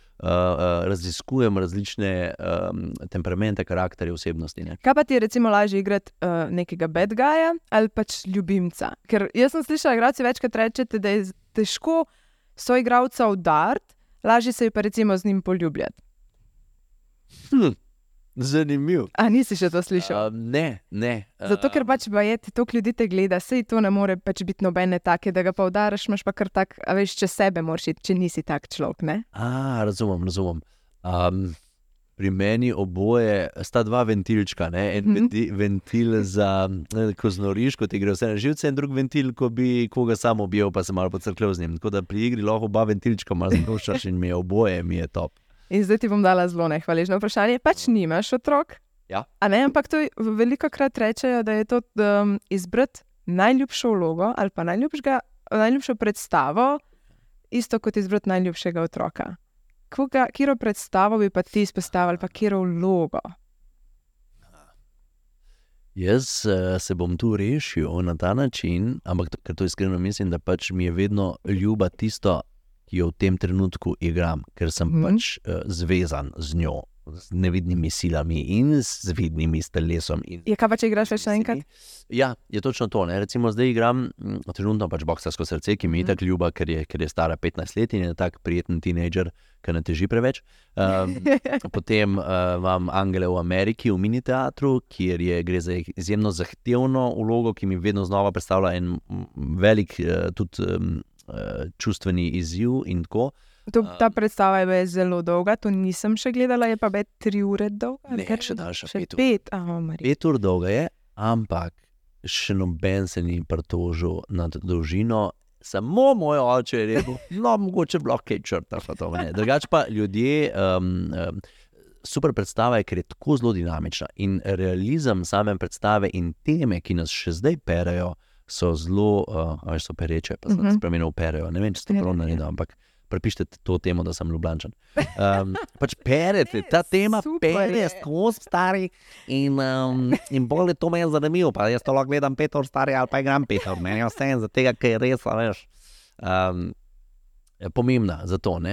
raziskujem različne um, temperamente, karakterje, osebnosti. Ne?
Kaj pa ti je recimo lažje igrati uh, nekega bad guyja ali pač ljubimca? Ker jaz sem slišala, da igrači večkrat rečete, da je težko soigralca udariti, lažje se je pa recimo z njim poljubljati.
Hm, zanimiv.
A nisi še to slišal?
Uh, ne, ne.
Zato, ker pač bajeti toliko ljudi te gleda, sej to ne more pač biti nobene take, da ga pa udaraš, imaš pa kar tak, a veš, če sebe moraš iti, če nisi tak človek, ne?
A, razumem, razumem. Um, pri meni oboje sta dva ventilčka. Ne? En
Mhm.
venti, ventil za eh, ko ti gre vse na živce, in drug ventil, ko bi koga samo objel, pa se malo pocrklil z njim. Tako da pri igri lahko oba ventilčka malo zgoščaš in mi je oboje, mi je top.
In zdaj ti bom dala zelo nehvaležno vprašanje. Pač nimaš otrok.
Ja.
A ne, ampak to veliko krat rečejo, da je to um, izbrati najljubšo vlogo ali pa najljubšo predstavo, isto kot izbrati najljubšega otroka. Koga, kiro predstavo bi pa ti izpostavili, pa kiro vlogo?
Jaz uh, se bom tu rešil na ta način, ampak to- ker to iskreno mislim, da pač mi je vedno ljuba tisto, ki jo v tem trenutku igram, ker sem mm. pač uh, zvezan z njo. z nevidnimi silami in z vidnimi telesom. In,
Je kaj pa, če igraš več naenkrat?
Ja, je točno to. Ne. Recimo zdaj igram mm, trenutno pač boksarsko srce, ki mi je
Mhm.
tako ljuba, ker je, ker je stara 15 let in je tako prijeten tinejdžer, ki ne teži preveč. Um, potem uh, imam Angele v Ameriki, v mini teatru, kjer je, gre za izjemno zahtevno vlogo, ki mi vedno znova predstavlja en mm, velik uh, tudi, um, čustveni izziv. in tako.
To, ta predstava je bila zelo dolga, to nisem še gledala, je pa več tri ure dolga.
Ne,
Ker-
še daljša,
Še
pet ur.
pet, aha, Marija.
Pet ur dolga je, ampak še noben se ni pritožil nad dolžino. Samo moj oče je rekel, no, mogoče bilo kaj črta. Drugače pa ljudje, um, um, super predstava je, ker je tako zelo dinamična in realizem same predstave in teme, ki nas še zdaj perejo, so zelo, uh, so pereče, pa se
Mhm.
uh -huh. spremenijo v perejo. Ne vem, če ste prav
Perejo.
naredili, ampak prepišite to temo, da sem ljubljančen. Um, pač perete, ta tema pere skozi stari in, um, in bolj je to meni zanimivo. Pa jaz to lahko gledam pet ur stari ali pa igram pet ur. Meni je vse za tega, ker je res, veš. Um, Pomembna za to. Uh,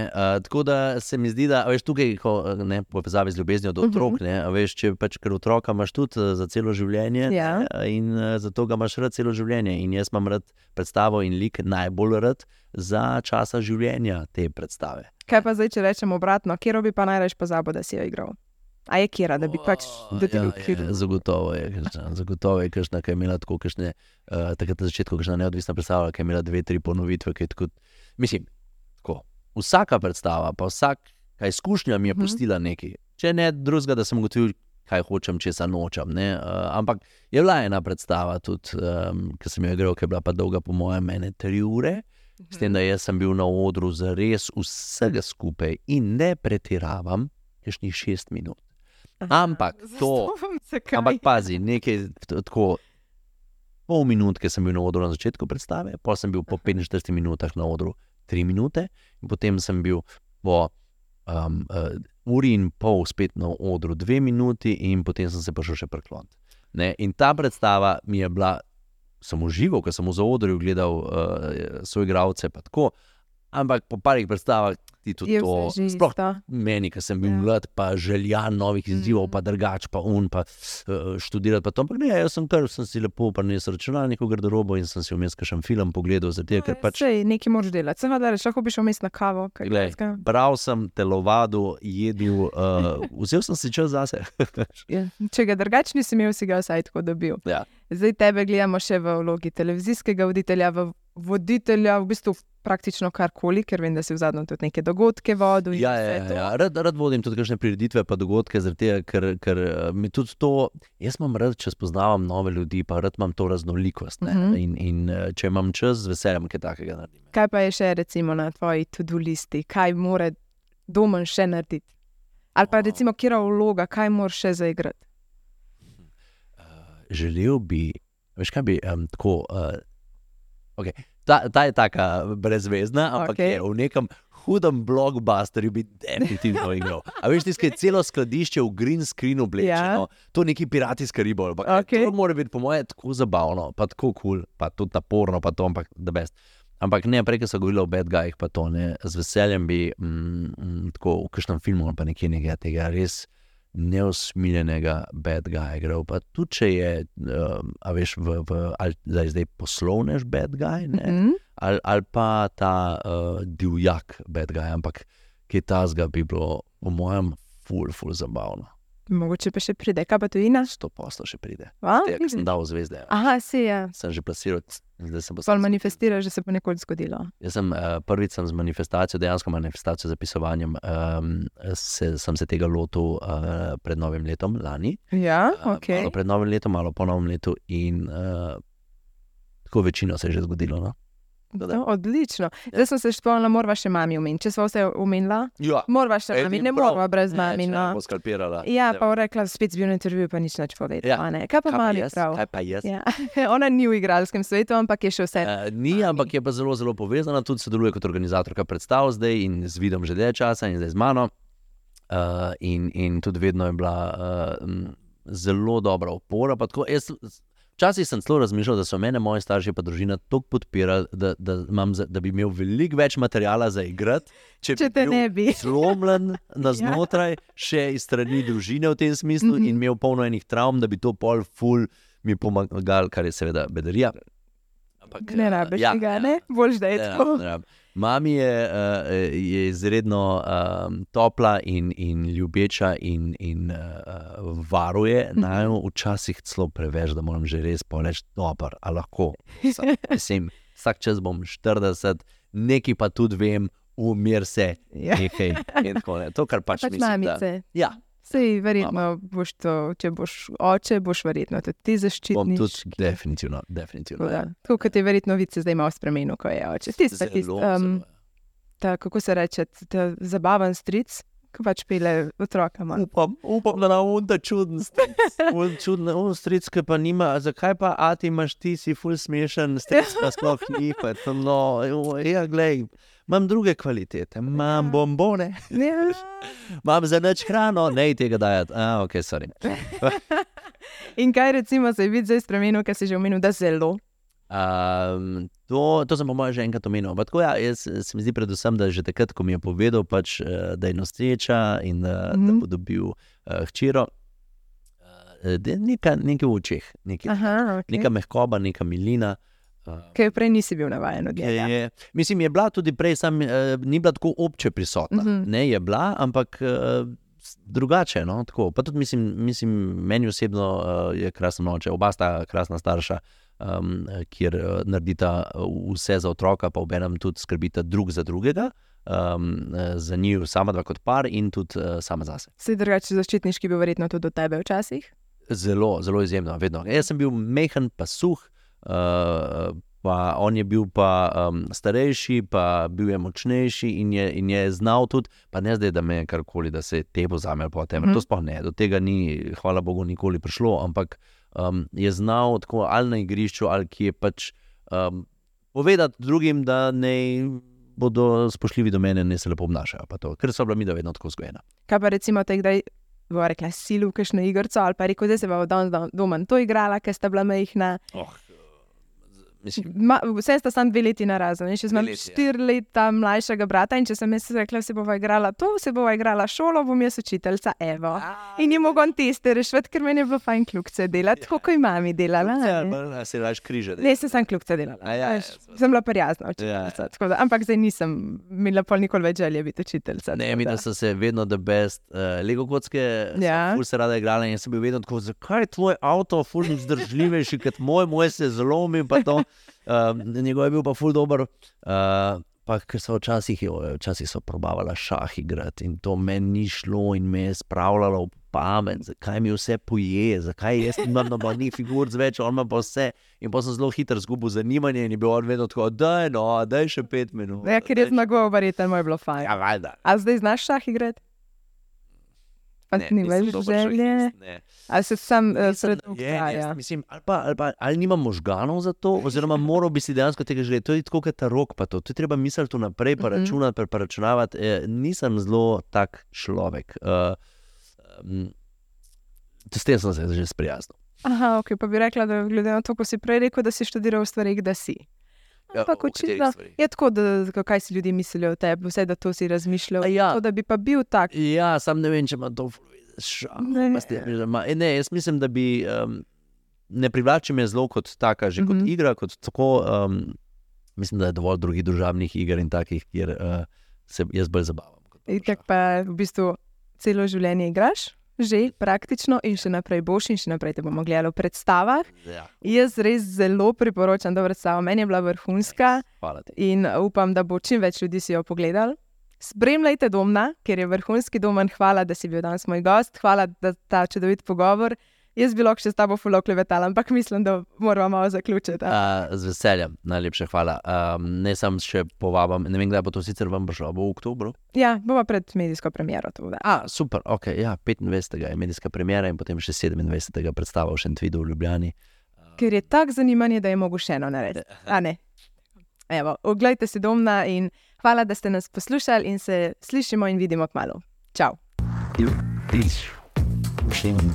tako da se mi zdi, da veš, tukaj, ko, ne, povezavi z ljubeznijo do otrok, ne, a veš, če pač ker otroka imaš tudi eh, za celo življenje
Ja.
ne, in uh, zato ga imaš rad celo življenje. In jaz imam rad predstavo in lik najbolj rad za časa življenja te predstave.
Kaj pa zdaj, če rečem obratno, kjer bi pa najraž pozabil, da si jo igral? A je kjera, da bi pač ti
ja,
kjer?
zagotovo je, kakšna, zagotovo je, kakšna, ki je imela tako, kakšne, uh, takrat na začetku, kakšna neodvisna predstava, ki je imela dve, tri ponovitve. ki je Tako, mislim, tako, vsaka predstava, pa vsaka izkušnja mi je
Mhm.
pustila nekaj. Če ne drugega, da sem ugotovil, kaj hočem, če se nočem. ne, Uh, ampak je bila ena predstava, tudi, um, ki sem jo igral, ki je bila pa dolga, po mojem, mene tri ure. S tem, da jaz sem bil na odru za res vsega skupaj in ne pretiravam, kakšnih šest minut. Ampak to, ampak pazi, nekaj tako. Pol minutke sem bil na odru na začetku predstave, pa sem bil po 45 minutah na odru 3 minute, in potem sem bil po um, uh, uri in pol spet na odru 2 minuti, in potem sem se pa še prekloniti. Ne, In ta predstava mi je bila, sem užival, ker sem v zaodrju gledal uh, svoje igralce, pa tako. Ampak po parih predstavah ti tudi
Je
to, sploh
isto.
meni, ki sem bil
Ja.
mlad, pa želja novih izzivov,
Mhm.
pa drugač, pa un, pa uh, študirati. Pa to. Ampak ne, jaz sem kar sem si lepo prinesel računalnik v garderobo in sem si vmes kakšen film pogledal, zato ker pač.
Sej, nekaj moraš delati. Seveda, reč, lahko bi šel vmes na kavo.
Glej. Bral sem telovado, jedel, uh, vzel sem si čas zase.
Ja. Če ga drugače nisi imel, si ga vsaj tako dobil.
Ja.
Zdaj tebe gledamo še v vlogi televizijskega voditelja, v voditelja, v bistvu praktično karkoli, ker vem, da si v zadnjem tudi neke dogodke vodil.
Ja, ja, ja,
to.
ja. Rad, rad vodim tudi kakšne prireditve, pa dogodke, tega, ker, ker eh, mi tudi to, jaz imam rad, če spoznavam nove ljudi, pa rad imam to raznolikost. Uh
Mhm.
-huh. in, in eh, če imam čas, z veseljem kaj takega naredim.
Kaj pa je še recimo na tvoji to-do listi, kaj mora domen še narediti? Ali pa
O.
recimo, kje je vloga, kaj moraš še zaigrati?
Uh, želel bi, veš kaj bi um, tako. Uh, okay. ta, ta je taka brezvezna, ampak okay. je v nekem hudem blockbusterju bi definitivno igral. A veš, tiskaj celo skladišče v green screenu oblečeno, ja. to neki pirati iz Karibov. eh,
Okej.
To mora biti, po mojem, tako zabavno, pa tako kul, cool, pa tudi naporno, pa to, ampak da best. Ampak ne, prej so govorili o bad guyih, pa to ne, z veseljem bi mm, mm, tako v kažem filmu ali pa nekje nekaj tega res neusmiljenega bad guya igral. Pa tudi če je, um, a veš, v, v, ali zdaj, zdaj poslovnež bad guy, ne,
Mhm.
ali, ali pa ta uh, divjak bad guy, ampak kaj tasga bi bilo, po mojem, ful, ful zabavno.
Mogoče pa še pride, kaj pa tujina?
Sto poslo še pride. Tega, sem dal zvezde.
Aha, si je.
Sem že plasiral, zdaj se bo
Pol manifestiraš, da se bo nekoč zgodilo.
Jaz sem uh, prvič sem z manifestacijo, dejansko manifestacijo zapisovanjem, um, se, sem se tega lotil uh, pred novim letom, lani.
Ja,
Uh,
ok.
Malo pred novim letom, malo po novem letu, in uh, tako večino se je že zgodilo. No?
No, odlično. Zdaj sem se spomnila, morava še mami omeniti. Če smo vse omenila,
Ja,
morava še mami, ne morava brez mami. No.
bo skalpirala.
Ja, pa rekla, spet si bil na intervjuju, pa nič več povedal.
Ja.
ne. Kaj pa
kaj
mami
jaz?
prav?
Kaj pa jaz?
Ja. Ona ni v igralskem svetu, ampak je še vse.
Uh, ni, ampak je pa zelo, zelo povezana, tudi sodeluje kot organizatorka predstav zdaj in z vidom že dlje časa in zdaj z mano. Uh, in, in tudi vedno je bila uh, zelo dobra opora. Tako, jaz, Včasih sem celo razmišljal, da so mene moji starši in družina tako podpirali, da, da, imam za, da bi imel veliko več materijala za igrati.
Če, če te
bil
ne bi.
Zlomljen na znotraj, ja. še iz strani družine v tem smislu, mm -hmm. in imel polno enih travm, da bi to pol ful mi pomagal, kar je seveda bedarija.
Ampak, ne rabiš ja, tega, ne? Boljš, da je to.
Mami je, uh, je izredno um, topla in, in ljubeča, in, in uh, varuje. Mhm. Naj včasih celo preveč, da moram že res povedati, da je lahko. Mislim, vsak čas bom 40, nekaj pa tudi vem, umir se. Ja. Nekaj, to, kar pač, pač mislim. Da, ja.
Sej, verjetno boš to, če boš oče, boš verjetno tudi ti zaščitil. Bom
tudi, definitivno. definitivno
ja. Tako kot je verjetno vice zdaj malo spremenil, ko je oče. Ti si tisti, um, ta, kako se reče, ta zabaven stric. Ko pač pele otroka.
Upam, upam, da na unda čuden stric. Čuden stric, ki pa nima. Zakaj pa, a ti imaš ti, si ful smešen, stric pa sploh ni. Pa, no, ja, glej imam druge kvalitete, imam ja. bombone, ja. imam za noč hrano, ne tega dajati. Ah, ok, sorry.
In kaj recimo se je vid zdaj spremenil, kaj si že omenil, da zelo?
Um, to, to sem po mojem že enkrat omenil. Tako, ja, jaz se mi zdi predvsem, da že takrat, ko mi je povedal, pač, eh, da je noseča in da, mm -hmm. da bo dobil uh, hčero. Nekaj v očeh, nekaj, okay. neka mehkoba, neka milina.
Ker prej nisi bil navaden od tega.
Je, mislim, je bila tudi prej, sam, uh, ni bila tako obče prisotna. Uh mhm. -huh. Ne je bila, ampak uh, drugače. No? Pa tudi mislim, mislim, meni osebno uh, je krasno noče, oba sta krasna starša, um, kjer uh, naredita vse za otroka, pa obenem tudi skrbita drug za drugega. Um, za njih, sama dva kot par, in tudi uh, sama zase.
Se drugače zaščitniški bil verjetno tudi do tebe včasih?
Zelo, zelo izjemno, vedno. Jaz sem bil mehen, pa suh, uh, Uh, pa on je bil pa um, starejši, pa bil je močnejši in je, in je znal tudi, pa ne zdaj, da me je karkoli, da se te bo zameril po tem. Mm. To sploh ne, do tega ni, hvala Bogu, nikoli prišlo, ampak um, je znal tako ali na igrišču, ali ki je pač um, povedati drugim, da ne. Bodo spoštljivi do mene, ne se lepo obnašajo, ker so bila mi da vedno tako vzgojena.
Kaj pa recimo, te, kdaj bo rekla, silu, kakšno igrico, ali pa rekel, da se bo doma to igrala, ker sta bila mehna.
Oh.
Vse sta samo dve leti na razen. Še imam štiri leta mlajšega brata in če sem jaz rekla, se bova igrala to, se bova igrala šolo, bom jaz učiteljica Evo. In jim mogom teste rešiti, ker meni je bilo fajn kljukce delati, tako kot imami delala.
Ja, se laž križe.
Ne, se sem kljukce delala. Ja, ja, sem bila prijazna učiteljica. Ja. Ampak zdaj nisem imela pol nikoli več želje biti učiteljica.
Ne, mi da sem se vedno the best. Uh, Lego kocke, ja. ful se rada igrala in sem bil vedno tako, zakaj je tvoj avto ful zdržljivejši kot moj, moj se zlomi pa to. Uh, njegov je bil pa ful dobr. Uh, Pa, ker so včasih, včasih so probavali šah igrati in to meni ni šlo in me je spravljalo v pamet, zakaj mi vse poje, zakaj jaz imam nobenih figur več, on ima pa vse. In pa sem zelo hitro izgubil zanimanje in je bil vedno tako, da je no, da je še pet minut.
Ja, ker je zmagoval, verjetno je bilo fajn.
Ja, valjda.
A zdaj znaš šah igrati? Pa ne, ni več želje. Ali se sam uh, sredo ukvarja?
Mislim, ali, pa, ali, pa, ali nima možganov za to, oziroma moral bi si dejansko tega želeti. To je tako, kot ta rok, pa to. To je treba misliti vnaprej, pa mhm. računati, pa, pa računavati. E, nisem zelo tak človek. Uh, um, s tem sem se že sprijaznil.
Aha, ok, pa bi rekla, da glede na to, ko si prej rekel, da si študiral stvari, da si. Ja, Ampak očitno je tako, da kaj si ljudje mislijo o tebi, vse da to si razmišljal. Ja. To, da bi pa bil tak.
Ja, sam ne vem, če ima to šalo. Ne. ne, jaz mislim, da bi um, ne privlačil me zelo kot taka, že mm -hmm. kot mhm. igra, kot tako. Um, mislim, da je dovolj drugih državnih iger in takih, kjer uh, se jaz bolj zabavam.
Tako pa v bistvu celo življenje igraš? Že praktično in še naprej boš, in še naprej te bomo gledali v predstavah. Ja. Jaz res zelo priporočam to predstavo, meni je bila vrhunska in upam, da bo čim več ljudi si jo pogledal. Spremljajte domna, ker je vrhunski domen. Hvala, da si bil danes moj gost, hvala za ta čudovit pogovor. Jaz bi lahko še s tabo fulo klevetal, ampak mislim, da moramo malo zaključiti.
Uh, z veseljem, najlepša hvala. Um, ne sem še povabim, ne vem, kdaj bo to sicer vam prišlo, bo v oktobru.
Ja, bomo pred medijsko premiero.
A, super, ok. Ja, 25. je medijska premiera in potem še 27. predstava v Šentvidu v Ljubljani.
Ker je tako zanimanje, da je mogo še eno narediti. Evo, oglejte si domna in hvala, da ste nas poslušali in se slišimo in vidimo k malu. Čau.
Peace. Beschämung.